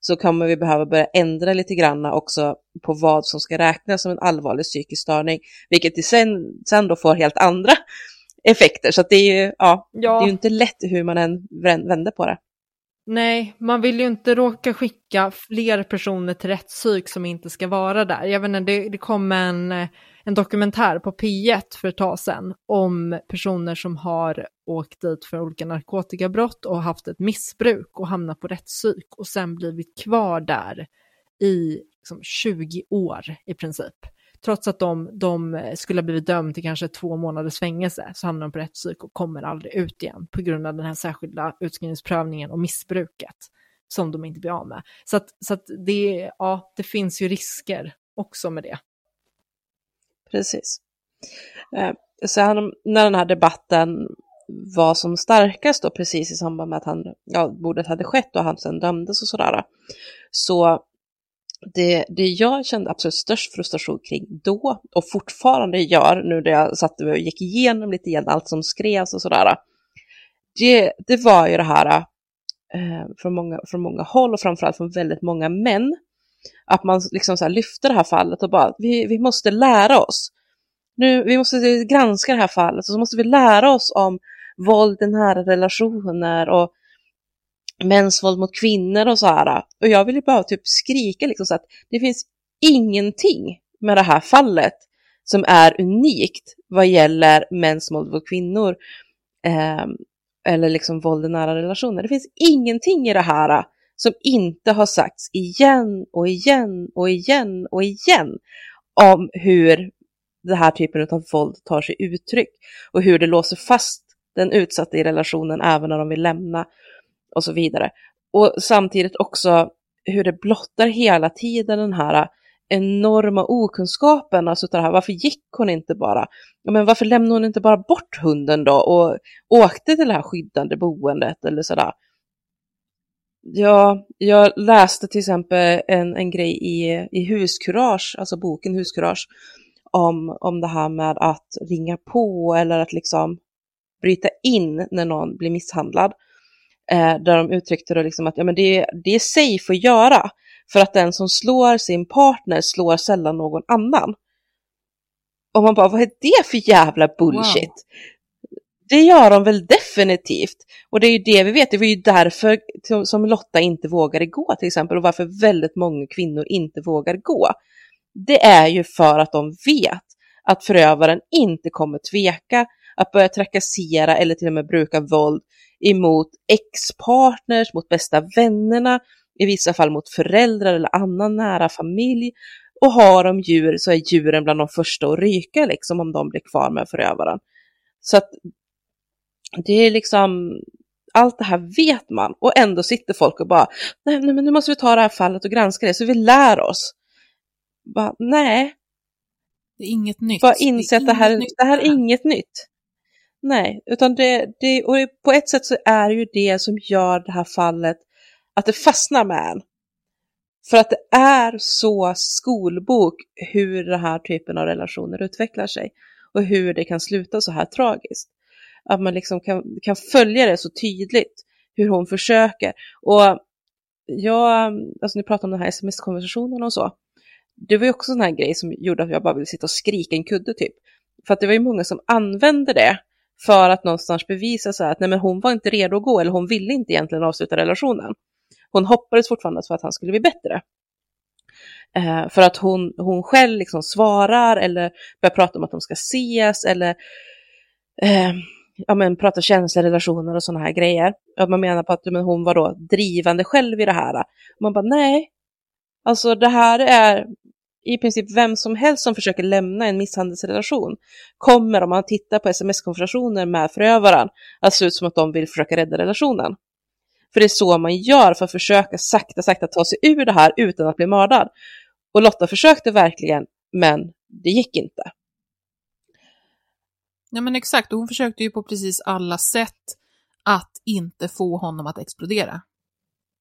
så kommer vi behöva börja ändra lite grann också på vad som ska räknas som en allvarlig psykisk störning, vilket sen, sen då får helt andra [LAUGHS] effekter. Så det är ju ja, ja. Det är inte lätt hur man än vänder på det. Nej, man vill ju inte råka skicka fler personer till rättspsyk som inte ska vara där. Jag vet inte, det, det kom en, en dokumentär på P1 för ett tag sedan om personer som har åkt dit för olika narkotikabrott och haft ett missbruk och hamnat på rättspsyk och sen blivit kvar där i liksom, 20 år i princip trots att de, de skulle ha blivit dömda till kanske två månaders fängelse så hamnar de på rättspsyk och kommer aldrig ut igen på grund av den här särskilda utskrivningsprövningen och missbruket som de inte blir av med. Så att, så att det, ja, det finns ju risker också med det. Precis. Eh, sen när den här debatten var som starkast då precis i samband med att han, ja, bordet hade skett och han sen dömdes och sådär, så det, det jag kände absolut störst frustration kring då och fortfarande gör nu när jag satt och gick igenom lite igen allt som skrevs och sådär. Det, det var ju det här eh, från, många, från många håll och framförallt från väldigt många män. Att man liksom så här lyfter det här fallet och bara vi, vi måste lära oss. Nu, vi måste granska det här fallet och så måste vi lära oss om våld i nära relationer och mäns våld mot kvinnor och så här. Och jag ville bara typ skrika liksom så att det finns ingenting med det här fallet som är unikt vad gäller mäns våld mot kvinnor eh, eller liksom våld i nära relationer. Det finns ingenting i det här som inte har sagts igen och igen och igen och igen om hur den här typen av våld tar sig uttryck och hur det låser fast den utsatta i relationen även när de vill lämna och så vidare. Och samtidigt också hur det blottar hela tiden den här enorma okunskapen, alltså det här, varför gick hon inte bara? Men varför lämnade hon inte bara bort hunden då och åkte till det här skyddande boendet eller sådär? Ja, jag läste till exempel en, en grej i, i Huskurage, alltså boken Huskurage, om, om det här med att ringa på eller att liksom bryta in när någon blir misshandlad. Eh, där de uttryckte då liksom att ja, men det, det är safe att göra för att den som slår sin partner slår sällan någon annan. Och man bara, vad är det för jävla bullshit? Wow. Det gör de väl definitivt. Och det är ju det vi vet, det var ju därför som Lotta inte vågade gå till exempel och varför väldigt många kvinnor inte vågar gå. Det är ju för att de vet att förövaren inte kommer tveka att börja trakassera eller till och med bruka våld emot ex-partners, mot bästa vännerna, i vissa fall mot föräldrar eller annan nära familj. Och har de djur så är djuren bland de första att ryka liksom om de blir kvar med förövaren. Så att det är liksom, allt det här vet man och ändå sitter folk och bara, nej, nej men nu måste vi ta det här fallet och granska det så vi lär oss. Bara, nej. Det är inget nytt. Bara inse att det här, det här är inget nytt. Nej, utan det, det, och på ett sätt så är det ju det som gör det här fallet att det fastnar med en. För att det är så skolbok hur den här typen av relationer utvecklar sig och hur det kan sluta så här tragiskt. Att man liksom kan, kan följa det så tydligt hur hon försöker. Och jag, alltså ni pratar om den här sms-konversationen och så. Det var ju också en sån här grej som gjorde att jag bara ville sitta och skrika en kudde typ. För att det var ju många som använde det för att någonstans bevisa så här att nej men hon var inte redo att gå eller hon ville inte egentligen avsluta relationen. Hon hoppades fortfarande för att han skulle bli bättre. Eh, för att hon, hon själv liksom svarar eller börjar prata om att de ska ses eller eh, ja, men, prata känslorelationer och sådana här grejer. Att man menar på att men, hon var då drivande själv i det här. Och man bara nej, alltså det här är i princip vem som helst som försöker lämna en misshandelsrelation kommer om man tittar på sms-konversationer med förövaren att se ut som att de vill försöka rädda relationen. För det är så man gör för att försöka sakta, sakta ta sig ur det här utan att bli mördad. Och Lotta försökte verkligen, men det gick inte. Ja men exakt, och hon försökte ju på precis alla sätt att inte få honom att explodera.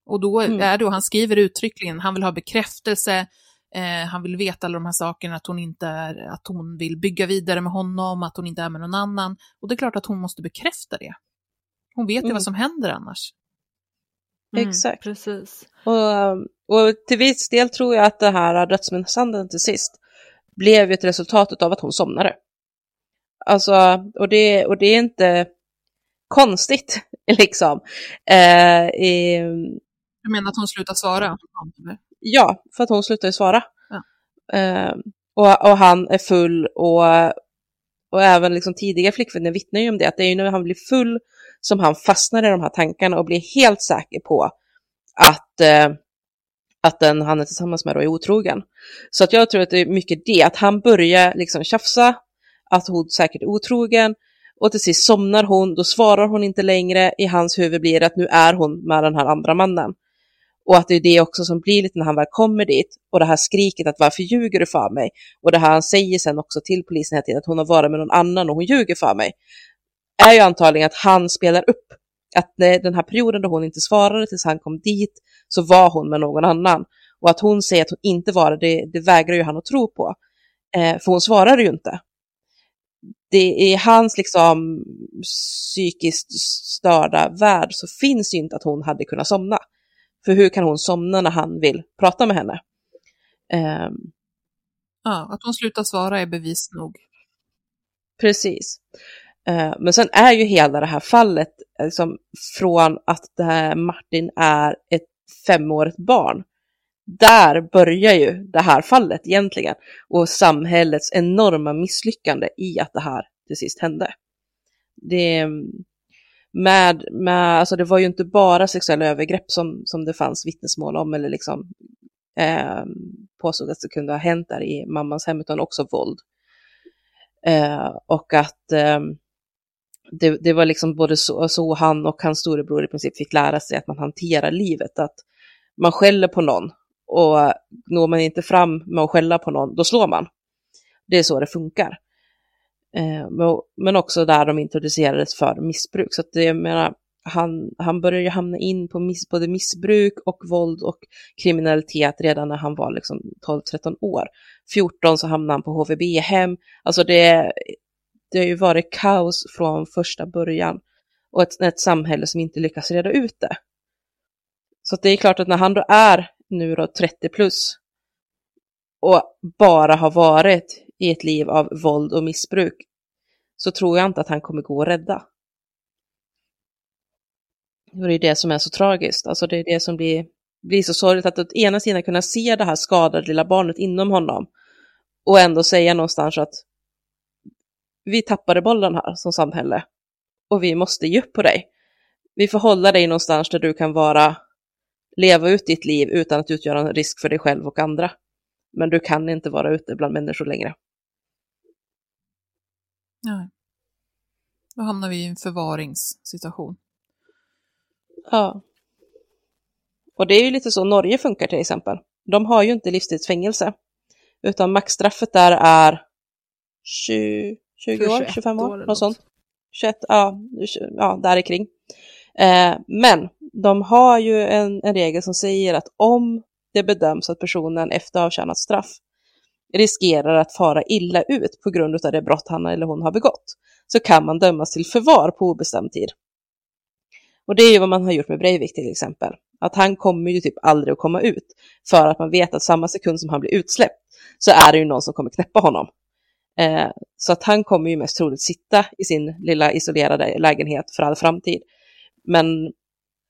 Och då mm. är då, han skriver uttryckligen, han vill ha bekräftelse, eh, han vill veta alla de här sakerna, att hon inte är, att hon vill bygga vidare med honom, att hon inte är med någon annan. Och det är klart att hon måste bekräfta det. Hon vet ju mm. vad som händer annars. Mm, Exakt. Precis. Och, och till viss del tror jag att det här dödsmisshandeln till sist blev ett resultat av att hon somnade. Alltså, och det, och det är inte konstigt [LAUGHS] liksom. Eh, i, du menar att hon slutar svara? Ja, för att hon slutar svara. Ja. Eh, och, och han är full och, och även liksom tidiga flickvänner vittnar ju om det, att det är ju när han blir full som han fastnar i de här tankarna och blir helt säker på att, eh, att den han är tillsammans med då är otrogen. Så att jag tror att det är mycket det, att han börjar liksom tjafsa, att hon säkert är otrogen och till sist somnar hon, då svarar hon inte längre, i hans huvud blir det att nu är hon med den här andra mannen. Och att det är det också som blir lite när han väl kommer dit och det här skriket att varför ljuger du för mig? Och det här han säger sen också till polisen hela tiden att hon har varit med någon annan och hon ljuger för mig är ju antagligen att han spelar upp att den här perioden då hon inte svarade tills han kom dit så var hon med någon annan. Och att hon säger att hon inte var det, det, vägrar ju han att tro på. Eh, för hon svarade ju inte. Det är hans liksom psykiskt störda värld så finns ju inte att hon hade kunnat somna. För hur kan hon somna när han vill prata med henne? Eh, ja, att hon slutar svara är bevis nog. Precis. Eh, men sen är ju hela det här fallet liksom, från att det här Martin är ett femårigt barn. Där börjar ju det här fallet egentligen och samhällets enorma misslyckande i att det här till sist hände. Det, med, med, alltså det var ju inte bara sexuella övergrepp som, som det fanns vittnesmål om eller liksom eh, påstod att det kunde ha hänt där i mammans hem, utan också våld. Eh, och att eh, det, det, var liksom både så, så han och hans storebror i princip fick lära sig att man hanterar livet, att man skäller på någon och når man inte fram med att skälla på någon, då slår man. Det är så det funkar. Eh, men också där de introducerades för missbruk, så att det, jag menar, han, han började ju hamna in på miss, både missbruk och våld och kriminalitet redan när han var liksom 12-13 år. 14 så hamnade han på HVB-hem. Alltså det, det har ju varit kaos från första början och ett, ett samhälle som inte lyckas reda ut det. Så det är klart att när han då är nu då 30 plus och bara har varit i ett liv av våld och missbruk så tror jag inte att han kommer gå att rädda. Och det är det som är så tragiskt, alltså det är det som blir, blir så sorgligt att å ena sidan kunna se det här skadade lilla barnet inom honom och ändå säga någonstans att vi tappade bollen här som samhälle och vi måste ge upp på dig. Vi får hålla dig någonstans där du kan vara, leva ut ditt liv utan att utgöra en risk för dig själv och andra. Men du kan inte vara ute bland människor längre. Nej. Då hamnar vi i en förvaringssituation. Ja. Och det är ju lite så Norge funkar till exempel. De har ju inte livstidsfängelse, utan maxstraffet där är 20, 20 år, 25 år, något, något sånt. 21, ja, ja där kring. Eh, men de har ju en, en regel som säger att om det bedöms att personen efter avtjänat straff riskerar att fara illa ut på grund av det brott han eller hon har begått, så kan man dömas till förvar på obestämd tid. Och det är ju vad man har gjort med Breivik till exempel. Att han kommer ju typ aldrig att komma ut för att man vet att samma sekund som han blir utsläppt så är det ju någon som kommer knäppa honom. Eh, så att han kommer ju mest troligt sitta i sin lilla isolerade lägenhet för all framtid. Men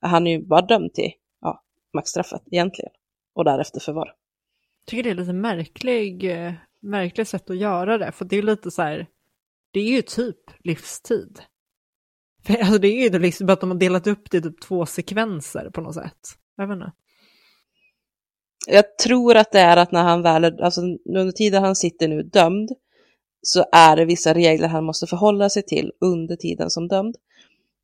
han är ju bara dömd till ja, maxstraffet egentligen och därefter förvar. Jag tycker det är lite märklig, eh, märkligt sätt att göra det, för det är lite så här, det är ju typ livstid. För alltså det är ju liksom att de har delat upp det i typ två sekvenser på något sätt. Jag vet inte. Jag tror att det är att när han väl, alltså under tiden han sitter nu dömd, så är det vissa regler han måste förhålla sig till under tiden som dömd.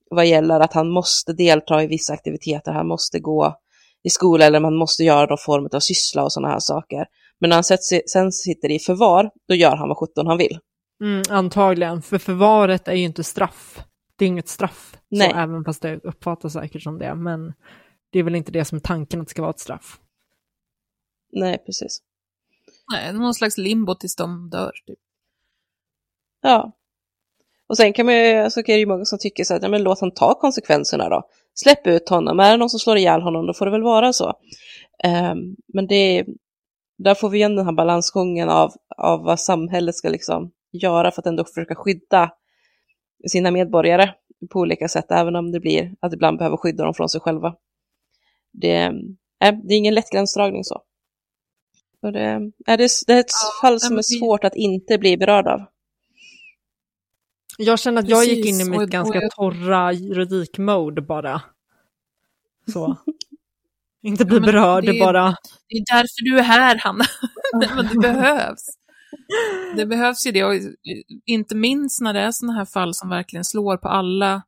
Vad gäller att han måste delta i vissa aktiviteter, han måste gå i skola eller man måste göra någon form av syssla och sådana här saker. Men när han sen sitter i förvar, då gör han vad sjutton han vill. Mm, antagligen, för förvaret är ju inte straff. Det är inget straff, Nej. Så, även fast det uppfattas säkert som det. Men det är väl inte det som är tanken att det ska vara ett straff. Nej, precis. Nej, någon slags limbo tills de dör. Typ. Ja. Och sen kan man ju, så är det ju många som tycker så att, ja men låt han ta konsekvenserna då. Släpp ut honom, är det någon som slår ihjäl honom då får det väl vara så. Um, men det, där får vi igen den här balansgången av, av vad samhället ska liksom göra för att ändå försöka skydda sina medborgare på olika sätt, även om det blir att ibland behöver skydda dem från sig själva. Det, äh, det är ingen lätt gränsdragning så. Och det, är det, det är ett fall som är svårt att inte bli berörd av. Jag känner att Precis, jag gick in i mitt ganska jag... torra juridikmode bara. Så. [LAUGHS] Inte bli ja, berörd det, bara. Det är därför du är här, Hanna. [LAUGHS] men det behövs. Det behövs ju det, och inte minst när det är sådana här fall som verkligen slår på alla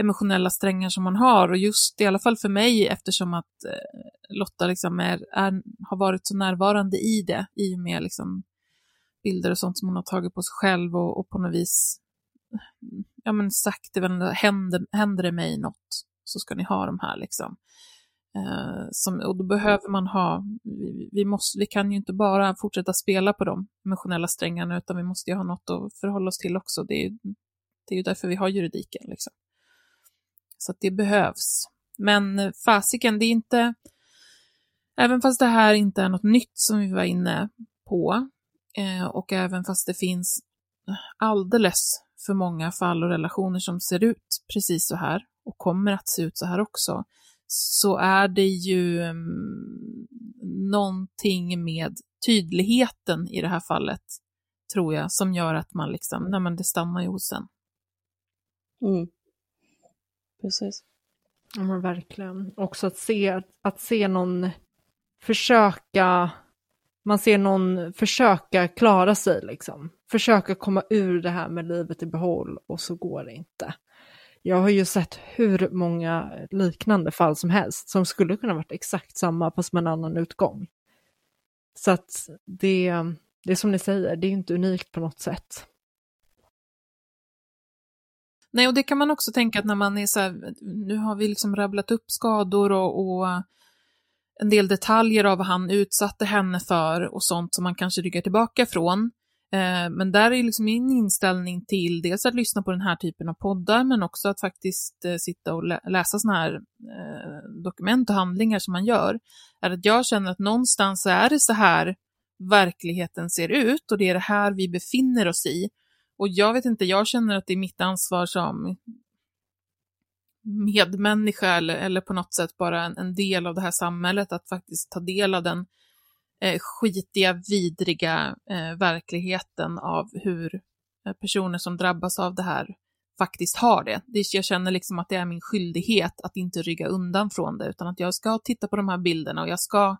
emotionella strängar som man har. Och just i alla fall för mig, eftersom att eh, Lotta liksom är, är, har varit så närvarande i det, i och med liksom bilder och sånt som hon har tagit på sig själv och, och på något vis ja, men sagt, det händer, händer det mig något så ska ni ha de här. Liksom. Eh, som, och då behöver man ha, vi, vi, måste, vi kan ju inte bara fortsätta spela på de emotionella strängarna, utan vi måste ju ha något att förhålla oss till också. Det är ju, det är ju därför vi har juridiken. Liksom. Så att det behövs. Men eh, fasiken, det är inte, även fast det här inte är något nytt som vi var inne på, eh, och även fast det finns eh, alldeles för många fall och relationer som ser ut precis så här och kommer att se ut så här också, så är det ju um, någonting med tydligheten i det här fallet, tror jag, som gör att man liksom, nej men det stannar ju hos en. Mm. Precis. Ja men verkligen. Också att se, att se någon försöka, man ser någon försöka klara sig liksom. Försöka komma ur det här med livet i behåll och så går det inte. Jag har ju sett hur många liknande fall som helst som skulle kunna varit exakt samma fast med en annan utgång. Så att det, det är som ni säger, det är inte unikt på något sätt. Nej, och det kan man också tänka att när man är så här, nu har vi liksom rabblat upp skador och, och en del detaljer av vad han utsatte henne för och sånt som man kanske ryggar tillbaka från. Eh, men där är liksom min inställning till dels att lyssna på den här typen av poddar, men också att faktiskt eh, sitta och läsa sådana här eh, dokument och handlingar som man gör, är att jag känner att någonstans är det så här verkligheten ser ut och det är det här vi befinner oss i. Och jag vet inte, jag känner att det är mitt ansvar som medmänniska eller, eller på något sätt bara en, en del av det här samhället att faktiskt ta del av den eh, skitiga, vidriga eh, verkligheten av hur eh, personer som drabbas av det här faktiskt har det. det. Jag känner liksom att det är min skyldighet att inte rygga undan från det, utan att jag ska titta på de här bilderna och jag ska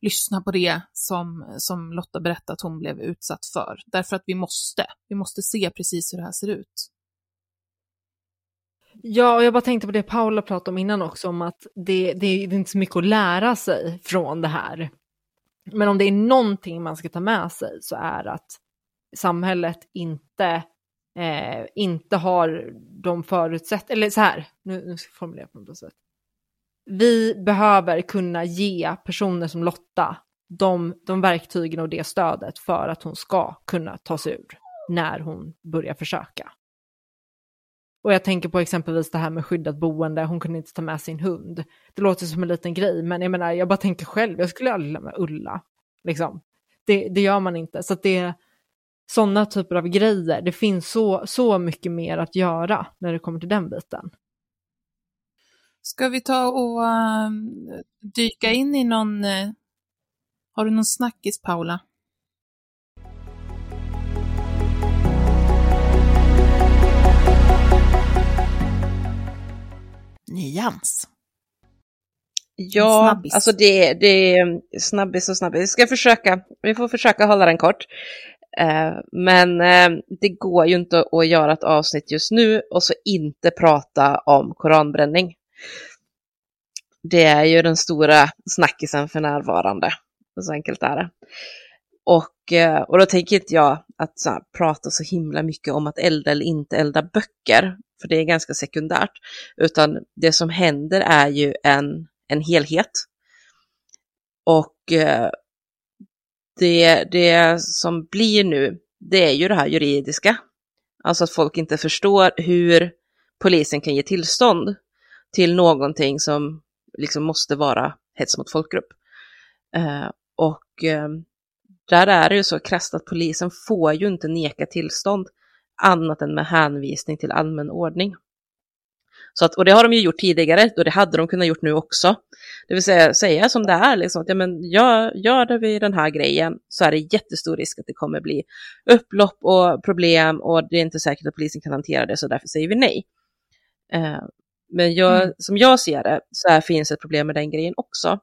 lyssna på det som, som Lotta berättade att hon blev utsatt för. Därför att vi måste. Vi måste se precis hur det här ser ut. Ja, och jag bara tänkte på det Paula pratade om innan också, om att det, det, det är inte så mycket att lära sig från det här. Men om det är någonting man ska ta med sig så är att samhället inte, eh, inte har de förutsättningar, eller så här, nu, nu ska jag formulera på något sätt. Vi behöver kunna ge personer som Lotta de, de verktygen och det stödet för att hon ska kunna ta sig ur när hon börjar försöka. Och jag tänker på exempelvis det här med skyddat boende, hon kunde inte ta med sin hund. Det låter som en liten grej, men jag menar, jag bara tänker själv, jag skulle aldrig lämna Ulla. Liksom. Det, det gör man inte. Så att det är sådana typer av grejer. Det finns så, så mycket mer att göra när det kommer till den biten. Ska vi ta och uh, dyka in i någon... Uh, har du någon snackis, Paula? Nyans. Ja, Snabbis. alltså det, det är snabbis och snabbis. Vi ska försöka, vi får försöka hålla den kort. Eh, men eh, det går ju inte att göra ett avsnitt just nu och så inte prata om koranbränning. Det är ju den stora snackisen för närvarande. Så enkelt är det. Och, eh, och då tänker inte jag att så här, prata så himla mycket om att elda eller inte elda böcker, för det är ganska sekundärt, utan det som händer är ju en, en helhet. Och eh, det, det som blir nu, det är ju det här juridiska. Alltså att folk inte förstår hur polisen kan ge tillstånd till någonting som liksom måste vara hets mot folkgrupp. Eh, och eh, där är det ju så krasst att polisen får ju inte neka tillstånd annat än med hänvisning till allmän ordning. Så att, och det har de ju gjort tidigare och det hade de kunnat gjort nu också. Det vill säga säga som det är, liksom, att ja, men gör, gör vi den här grejen så är det jättestor risk att det kommer bli upplopp och problem och det är inte säkert att polisen kan hantera det så därför säger vi nej. Eh, men jag, Mm. som jag ser det så finns ett problem med den grejen också.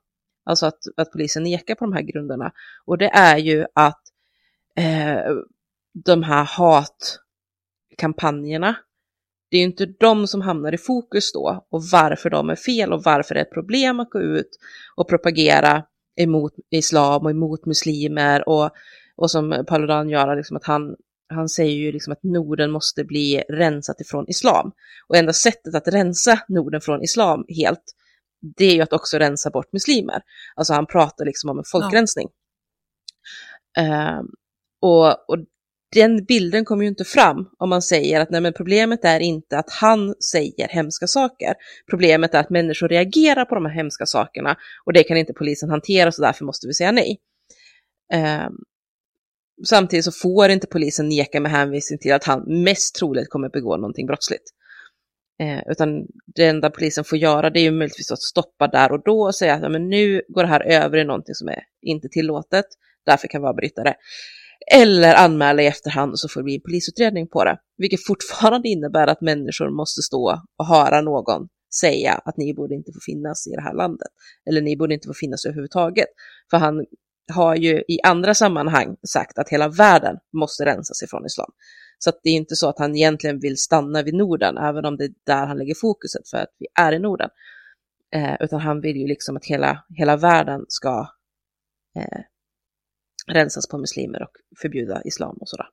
Alltså att, att polisen nekar på de här grunderna. Och det är ju att eh, de här hatkampanjerna, det är ju inte de som hamnar i fokus då och varför de är fel och varför det är ett problem att gå ut och propagera emot islam och emot muslimer och, och som Paludan gör, liksom att han, han säger ju liksom att Norden måste bli rensat ifrån islam. Och enda sättet att rensa Norden från islam helt, det är ju att också rensa bort muslimer. Alltså han pratar liksom om en folkrensning. Ehm, och, och den bilden kommer ju inte fram om man säger att nej, men problemet är inte att han säger hemska saker. Problemet är att människor reagerar på de här hemska sakerna och det kan inte polisen hantera så därför måste vi säga nej. Ehm, samtidigt så får inte polisen neka med hänvisning till att han mest troligt kommer begå någonting brottsligt. Eh, utan det enda polisen får göra det är ju möjligtvis att stoppa där och då och säga att ja, men nu går det här över i någonting som är inte tillåtet, därför kan vi avbryta det. Eller anmäla i efterhand och så får det bli en polisutredning på det. Vilket fortfarande innebär att människor måste stå och höra någon säga att ni borde inte få finnas i det här landet. Eller ni borde inte få finnas överhuvudtaget. För han har ju i andra sammanhang sagt att hela världen måste rensas ifrån islam. Så att det är inte så att han egentligen vill stanna vid Norden, även om det är där han lägger fokuset för att vi är i Norden. Eh, utan han vill ju liksom att hela, hela världen ska eh, rensas på muslimer och förbjuda islam och sådär.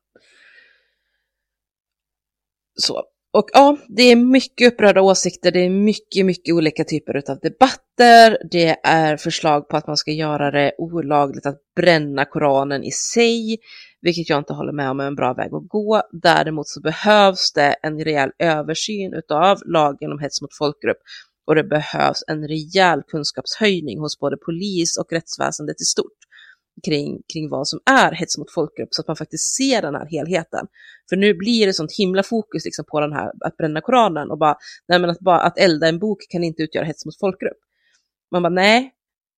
Så. Och ja, det är mycket upprörda åsikter, det är mycket, mycket olika typer av debatter, det är förslag på att man ska göra det olagligt att bränna Koranen i sig, vilket jag inte håller med om är en bra väg att gå. Däremot så behövs det en rejäl översyn utav lagen om hets mot folkgrupp och det behövs en rejäl kunskapshöjning hos både polis och rättsväsendet i stort kring, kring vad som är hets mot folkgrupp så att man faktiskt ser den här helheten. För nu blir det sånt himla fokus liksom på den här att bränna Koranen och bara, nej men att, bara, att elda en bok kan inte utgöra hets mot folkgrupp. Man bara, nej,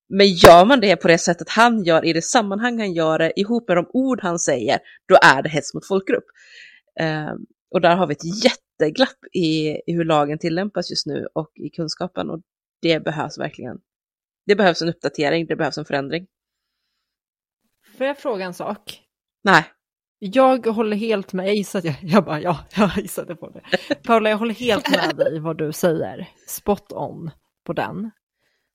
men gör man det på det sättet han gör, i det sammanhang han gör det, ihop med de ord han säger, då är det hets mot folkgrupp. Eh, och där har vi ett jätteglapp i, i hur lagen tillämpas just nu och i kunskapen och det behövs verkligen. Det behövs en uppdatering, det behövs en förändring. Får jag fråga en sak? Nej, Jag håller helt med, jag gissar att jag, jag bara ja, [LAUGHS] jag gissade på det. Paula, jag håller helt med dig vad du säger, spot on på den.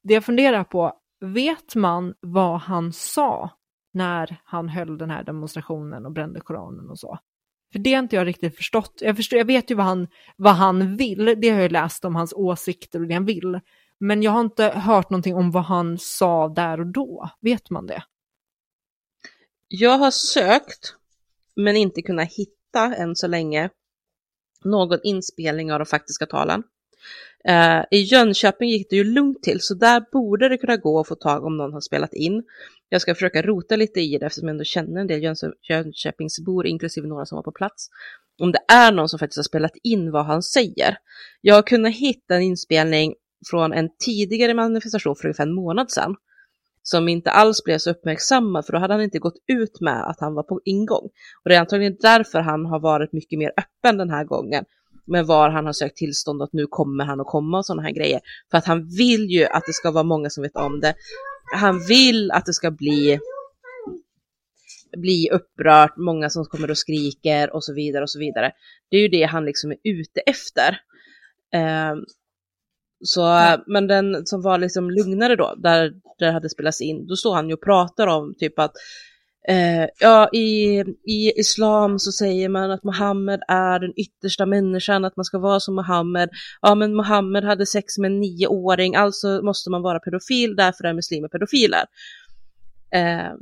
Det jag funderar på, vet man vad han sa när han höll den här demonstrationen och brände Koranen och så? För det har inte jag riktigt förstått. Jag, förstår, jag vet ju vad han, vad han vill, det har jag läst om hans åsikter och det han vill. Men jag har inte hört någonting om vad han sa där och då. Vet man det? Jag har sökt men inte kunnat hitta än så länge någon inspelning av de faktiska talen. Uh, I Jönköping gick det ju lugnt till, så där borde det kunna gå att få tag om någon har spelat in. Jag ska försöka rota lite i det eftersom jag ändå känner en del Jönköp Jönköpingsbor, inklusive några som var på plats. Om det är någon som faktiskt har spelat in vad han säger. Jag har kunnat hitta en inspelning från en tidigare manifestation för ungefär en månad sedan som inte alls blev så uppmärksammad för då hade han inte gått ut med att han var på ingång. Och det är antagligen därför han har varit mycket mer öppen den här gången med var han har sökt tillstånd att nu kommer han att komma och sådana här grejer. För att han vill ju att det ska vara många som vet om det. Han vill att det ska bli bli upprört, många som kommer och skriker och så vidare och så vidare. Det är ju det han liksom är ute efter. Um, så, ja. men den som var liksom lugnare då, där, det hade spelats in, då står han ju och pratar om typ att eh, ja, i, i islam så säger man att Muhammed är den yttersta människan, att man ska vara som Muhammed. Ja, men Muhammed hade sex med en nioåring, alltså måste man vara pedofil, därför är muslimer pedofiler. Eh,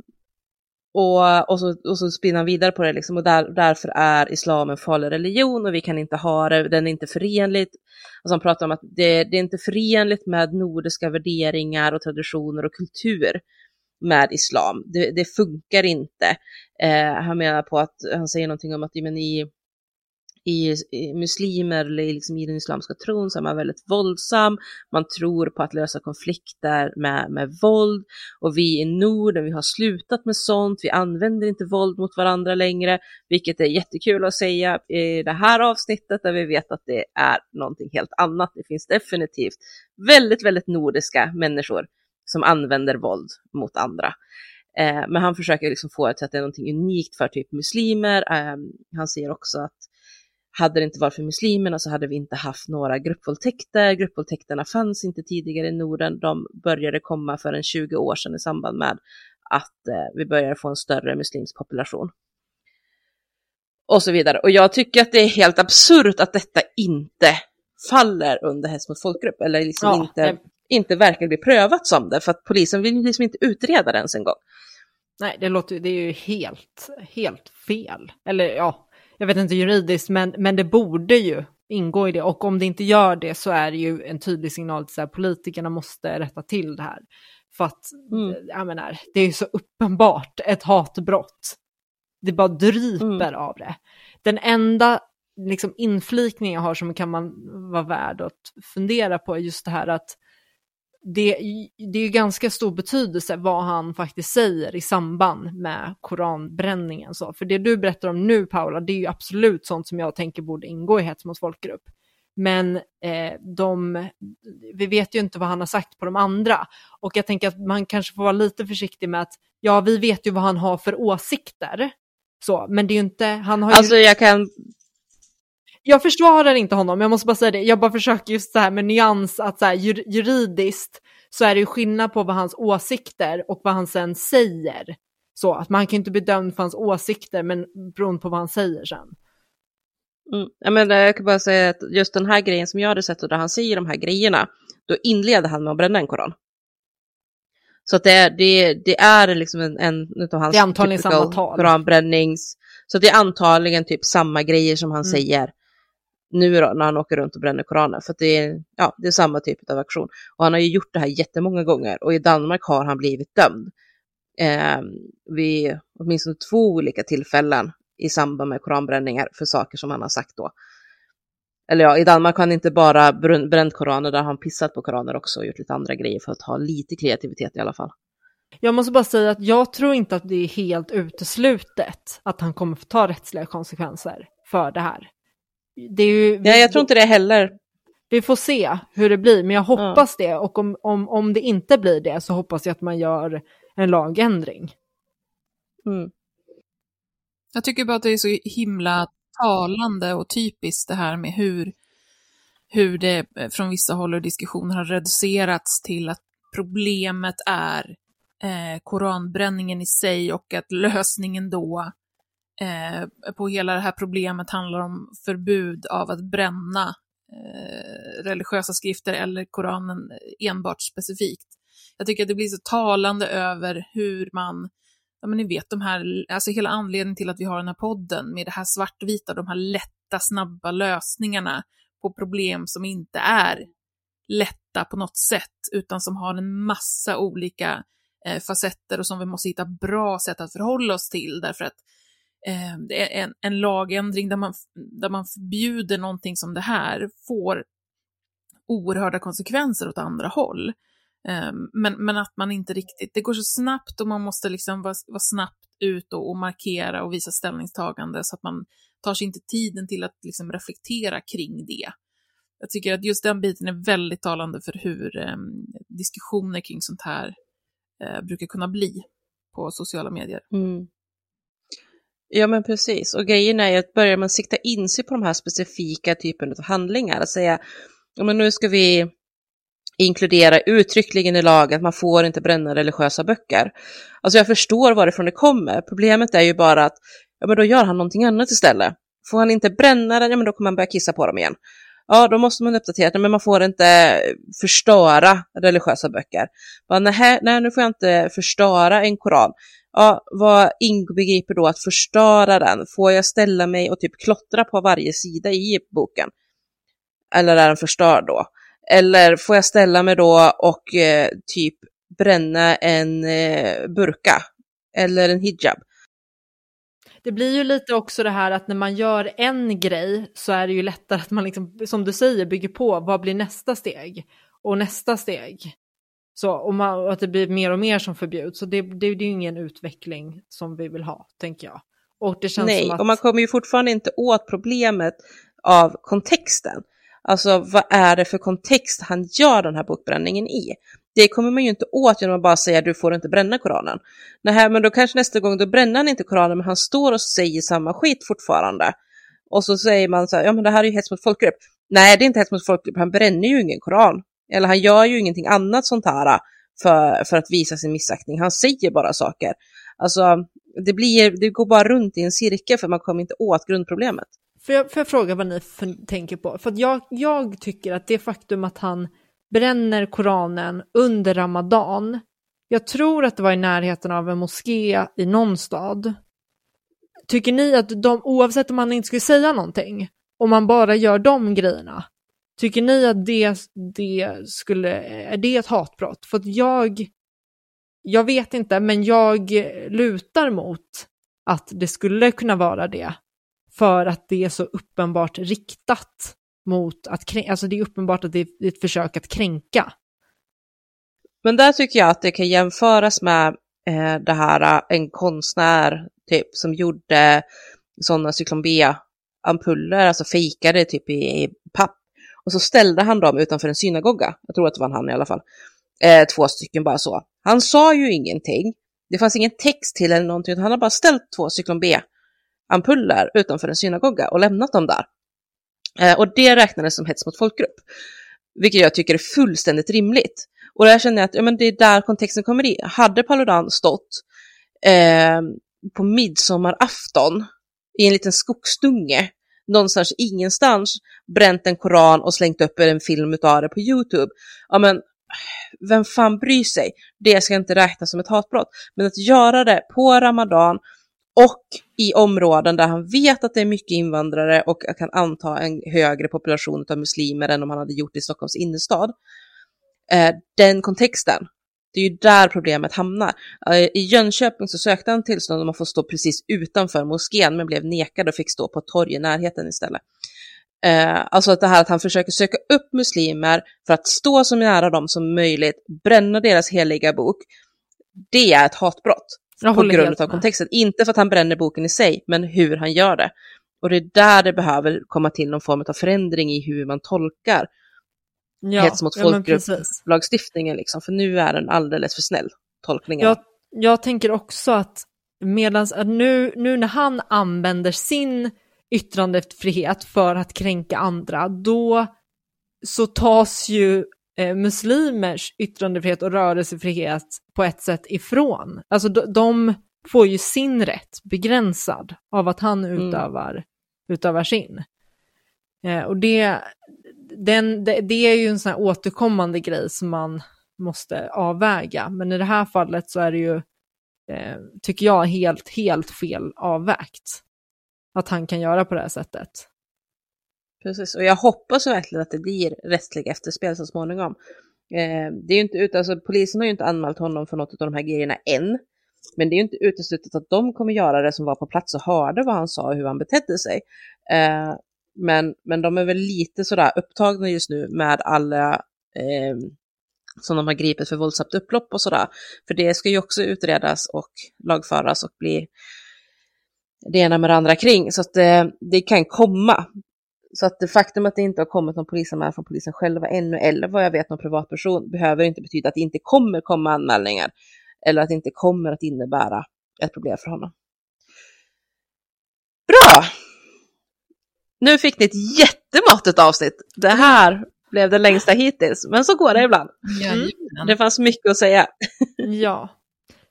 och, och, så, och så spinner han vidare på det liksom, och där, därför är islam en farlig religion och vi kan inte ha det, den är inte förenligt. Alltså han pratar om att det, det är inte förenligt med nordiska värderingar och traditioner och kultur med islam. Det, det funkar inte. Eh, han menar på att, han säger någonting om att men i, i, i muslimer eller liksom i den islamska tron så är man väldigt våldsam. Man tror på att lösa konflikter med, med våld och vi i Norden, vi har slutat med sånt. Vi använder inte våld mot varandra längre, vilket är jättekul att säga i det här avsnittet där vi vet att det är någonting helt annat. Det finns definitivt väldigt, väldigt nordiska människor som använder våld mot andra. Eh, men han försöker liksom få det till att det är någonting unikt för typ muslimer. Eh, han säger också att hade det inte varit för muslimerna så hade vi inte haft några gruppvåldtäkter. Gruppvåldtäkterna fanns inte tidigare i Norden. De började komma för en 20 år sedan i samband med att eh, vi började få en större muslimsk population. Och så vidare. Och jag tycker att det är helt absurt att detta inte faller under hets mot folkgrupp eller liksom ja, inte, inte verkar bli prövat som det för att polisen vill liksom inte utreda det ens en gång. Nej, det låter det är ju helt, helt fel. Eller ja, jag vet inte juridiskt, men, men det borde ju ingå i det. Och om det inte gör det så är det ju en tydlig signal till att politikerna måste rätta till det här. För att, mm. jag menar, det är ju så uppenbart ett hatbrott. Det bara dryper mm. av det. Den enda liksom, inflikning jag har som kan man vara värd att fundera på är just det här att det, det är ju ganska stor betydelse vad han faktiskt säger i samband med koranbränningen. Så. För det du berättar om nu Paula, det är ju absolut sånt som jag tänker borde ingå i hets mot folkgrupp. Men eh, de, vi vet ju inte vad han har sagt på de andra. Och jag tänker att man kanske får vara lite försiktig med att, ja vi vet ju vad han har för åsikter. Så, men det är ju inte, han har ju... Alltså jag kan jag försvarar inte honom, jag måste bara säga det. Jag bara försöker just så här med nyans att så här, jur juridiskt så är det ju skillnad på vad hans åsikter och vad han sen säger. Så att man kan inte bli dömd för hans åsikter men beroende på vad han säger sen. Mm. Jag, menar, jag kan bara säga att just den här grejen som jag hade sett och där han säger de här grejerna, då inleder han med att bränna en koran. Så att det är, det, det är liksom en, en av hans det är antagligen samma tal. koranbrännings... Så det är antagligen typ samma grejer som han mm. säger nu då, när han åker runt och bränner Koranen. För det är, ja, det är samma typ av aktion. Och han har ju gjort det här jättemånga gånger och i Danmark har han blivit dömd. Eh, vid åtminstone två olika tillfällen i samband med koranbränningar för saker som han har sagt då. Eller ja, i Danmark har han inte bara bränt koraner, där har han pissat på koraner också och gjort lite andra grejer för att ha lite kreativitet i alla fall. Jag måste bara säga att jag tror inte att det är helt uteslutet att han kommer få ta rättsliga konsekvenser för det här det är ju, ja, jag tror inte det heller. Vi får se hur det blir, men jag hoppas ja. det. Och om, om, om det inte blir det så hoppas jag att man gör en lagändring. Mm. Jag tycker bara att det är så himla talande och typiskt det här med hur, hur det från vissa håll och diskussioner har reducerats till att problemet är eh, koranbränningen i sig och att lösningen då eh, på hela det här problemet handlar om förbud av att bränna eh, religiösa skrifter eller Koranen enbart specifikt. Jag tycker att det blir så talande över hur man ja men ni vet de här, alltså hela anledningen till att vi har den här podden med det här svartvita, de här lätta, snabba lösningarna på problem som inte är lätta på något sätt, utan som har en massa olika eh, facetter och som vi måste hitta bra sätt att förhålla oss till, därför att eh, en, en lagändring där man, där man förbjuder någonting som det här får oerhörda konsekvenser åt andra håll. Eh, men, men att man inte riktigt, det går så snabbt och man måste liksom vara, vara snabbt ut och, och, markera och visa ställningstagande så att man tar sig inte tiden till att liksom reflektera kring det. Jag tycker att just den biten är väldigt talande för hur eh, diskussioner kring sånt här eh, brukar kunna bli på sociala medier. Mm. Ja men precis, och grejen är ju att börjar man sikta in sig på de här specifika typen av handlingar, att säga, ja men nu ska vi inkludera uttryckligen i lagen att man får inte bränna religiösa böcker. Alltså jag förstår varifrån det kommer, problemet är ju bara att ja men då gör han någonting annat istället. Får han inte bränna den, ja men då kommer han börja kissa på dem igen. Ja, då måste man uppdatera, men man får inte förstöra religiösa böcker. Bara, nej, nej, nu får jag inte förstöra en koran. Ja, vad inbegriper då att förstöra den? Får jag ställa mig och typ klottra på varje sida i boken? Eller är den förstörd då? Eller får jag ställa mig då och eh, typ bränna en eh, burka eller en hijab? Det blir ju lite också det här att när man gör en grej så är det ju lättare att man liksom, som du säger, bygger på vad blir nästa steg och nästa steg. Så, och, man, att det blir mer och mer som förbjuds. Så det, det, det är ju ingen utveckling som vi vill ha, tänker jag. Och det känns Nej, som att... och man kommer ju fortfarande inte åt problemet av kontexten. Alltså vad är det för kontext han gör den här bokbränningen i? Det kommer man ju inte åt genom att bara säga du får inte bränna Koranen. Nej, men då kanske nästa gång då bränner han inte Koranen men han står och säger samma skit fortfarande. Och så säger man så här, ja men det här är ju hets mot folkgrupp. Nej, det är inte hets mot folkgrupp, han bränner ju ingen Koran. Eller han gör ju ingenting annat sånt här äh, för, för att visa sin missaktning. Han säger bara saker. Alltså, det, blir, det går bara runt i en cirkel för man kommer inte åt grundproblemet. Får jag, får jag fråga vad ni för, tänker på? För jag, jag tycker att det faktum att han bränner Koranen under Ramadan, jag tror att det var i närheten av en moské i någon stad. Tycker ni att de, oavsett om han inte skulle säga någonting, om man bara gör de grejerna, tycker ni att det, det skulle, är det ett hatbrott? För att jag, jag vet inte, men jag lutar mot att det skulle kunna vara det för att det är så uppenbart riktat mot att kränka, alltså det är uppenbart att det är ett försök att kränka. Men där tycker jag att det kan jämföras med eh, det här, eh, en konstnär typ som gjorde sådana cyklon B-ampuller, alltså fejkade typ i, i, papp. Och så ställde han dem utanför en synagoga, jag tror att det var han i alla fall. Eh, två stycken bara så. Han sa ju ingenting, det fanns ingen text till eller någonting, han har bara ställt två cyklon B ampuller utanför en synagoga och lämnat dem där. Eh, och det räknades som hets mot folkgrupp, vilket jag tycker är fullständigt rimligt. Och där känner jag att ja, men det är där kontexten kommer in. Hade Paludan stått eh, på midsommarafton i en liten skogsdunge någonstans ingenstans bränt en koran och slängt upp en film av det på YouTube. Ja men vem fan bryr sig? Det ska inte räknas som ett hatbrott. Men att göra det på Ramadan och i områden där han vet att det är mycket invandrare och kan anta en högre population av muslimer än om han hade gjort det i Stockholms innerstad. Eh, den kontexten, det är ju där problemet hamnar. Eh, I Jönköping så sökte han tillstånd om att få stå precis utanför moskén men blev nekad och fick stå på ett torg i närheten istället. Eh, alltså att det här att han försöker söka upp muslimer för att stå så nära dem som möjligt, bränna deras heliga bok, det är ett hatbrott på grund av kontexten. Inte för att han bränner boken i sig, men hur han gör det. Och det är där det behöver komma till någon form av förändring i hur man tolkar ja, hets mot folkgrupp-lagstiftningen, liksom. för nu är den alldeles för snäll, tolkningen. Jag, jag tänker också att medans, nu, nu när han använder sin yttrandefrihet för att kränka andra, då så tas ju eh, muslimers yttrandefrihet och rörelsefrihet på ett sätt ifrån. Alltså de, de får ju sin rätt begränsad av att han mm. utövar, mm. utövar sin. Eh, och det, den, det, det, är ju en sån här återkommande grej som man måste avväga. Men i det här fallet så är det ju eh, tycker jag, helt, helt fel avvägt. Att han kan göra på det här sättet. Precis, och jag hoppas verkligen att det blir rättsliga efterspel så småningom. Eh, det är ju inte ut, alltså, polisen har ju inte anmält honom för något av de här grejerna än. Men det är ju inte uteslutet att de kommer göra det som var på plats och hörde vad han sa och hur han betedde sig. Eh, men, men de är väl lite sådär upptagna just nu med alla eh, som de har gripit för våldsamt upplopp och sådär. För det ska ju också utredas och lagföras och bli det ena med det andra kring. Så att det, det kan komma. Så att det faktum att det inte har kommit någon polisanmälan från polisen själva ännu, eller vad jag vet någon privatperson, behöver inte betyda att det inte kommer komma anmälningar. Eller att det inte kommer att innebära ett problem för honom. Bra! Nu fick ni ett jättemåttigt avsnitt. Det här blev det längsta hittills, men så går det ibland. Mm. Det fanns mycket att säga. [LAUGHS] Ja.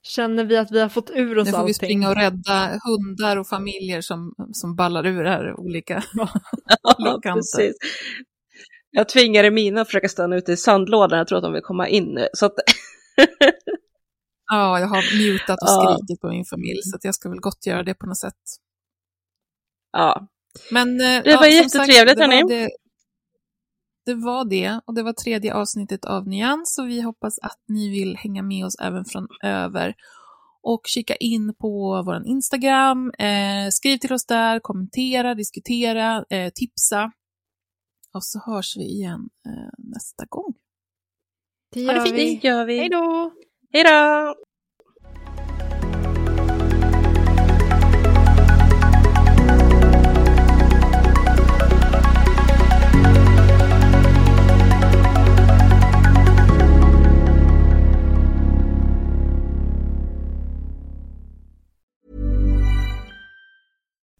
Känner vi att vi har fått ur oss allting? Nu får vi springa och rädda hundar och familjer som, som ballar ur här olika [LAUGHS] ja, precis. Jag tvingade mina att försöka stanna ute i sandlådan, jag tror att de vill komma in nu. Så att... [LAUGHS] ja, jag har mutat och skrikit på min familj, så att jag ska väl gott göra det på något sätt. Ja. Men, eh, det var ja, jättetrevligt, hörni det var det och det var tredje avsnittet av Nyans och vi hoppas att ni vill hänga med oss även från över och kika in på vår Instagram. Eh, skriv till oss där, kommentera, diskutera, eh, tipsa. Och så hörs vi igen eh, nästa gång. Det gör, ha det vi. Det gör vi. Hej då! Hej då!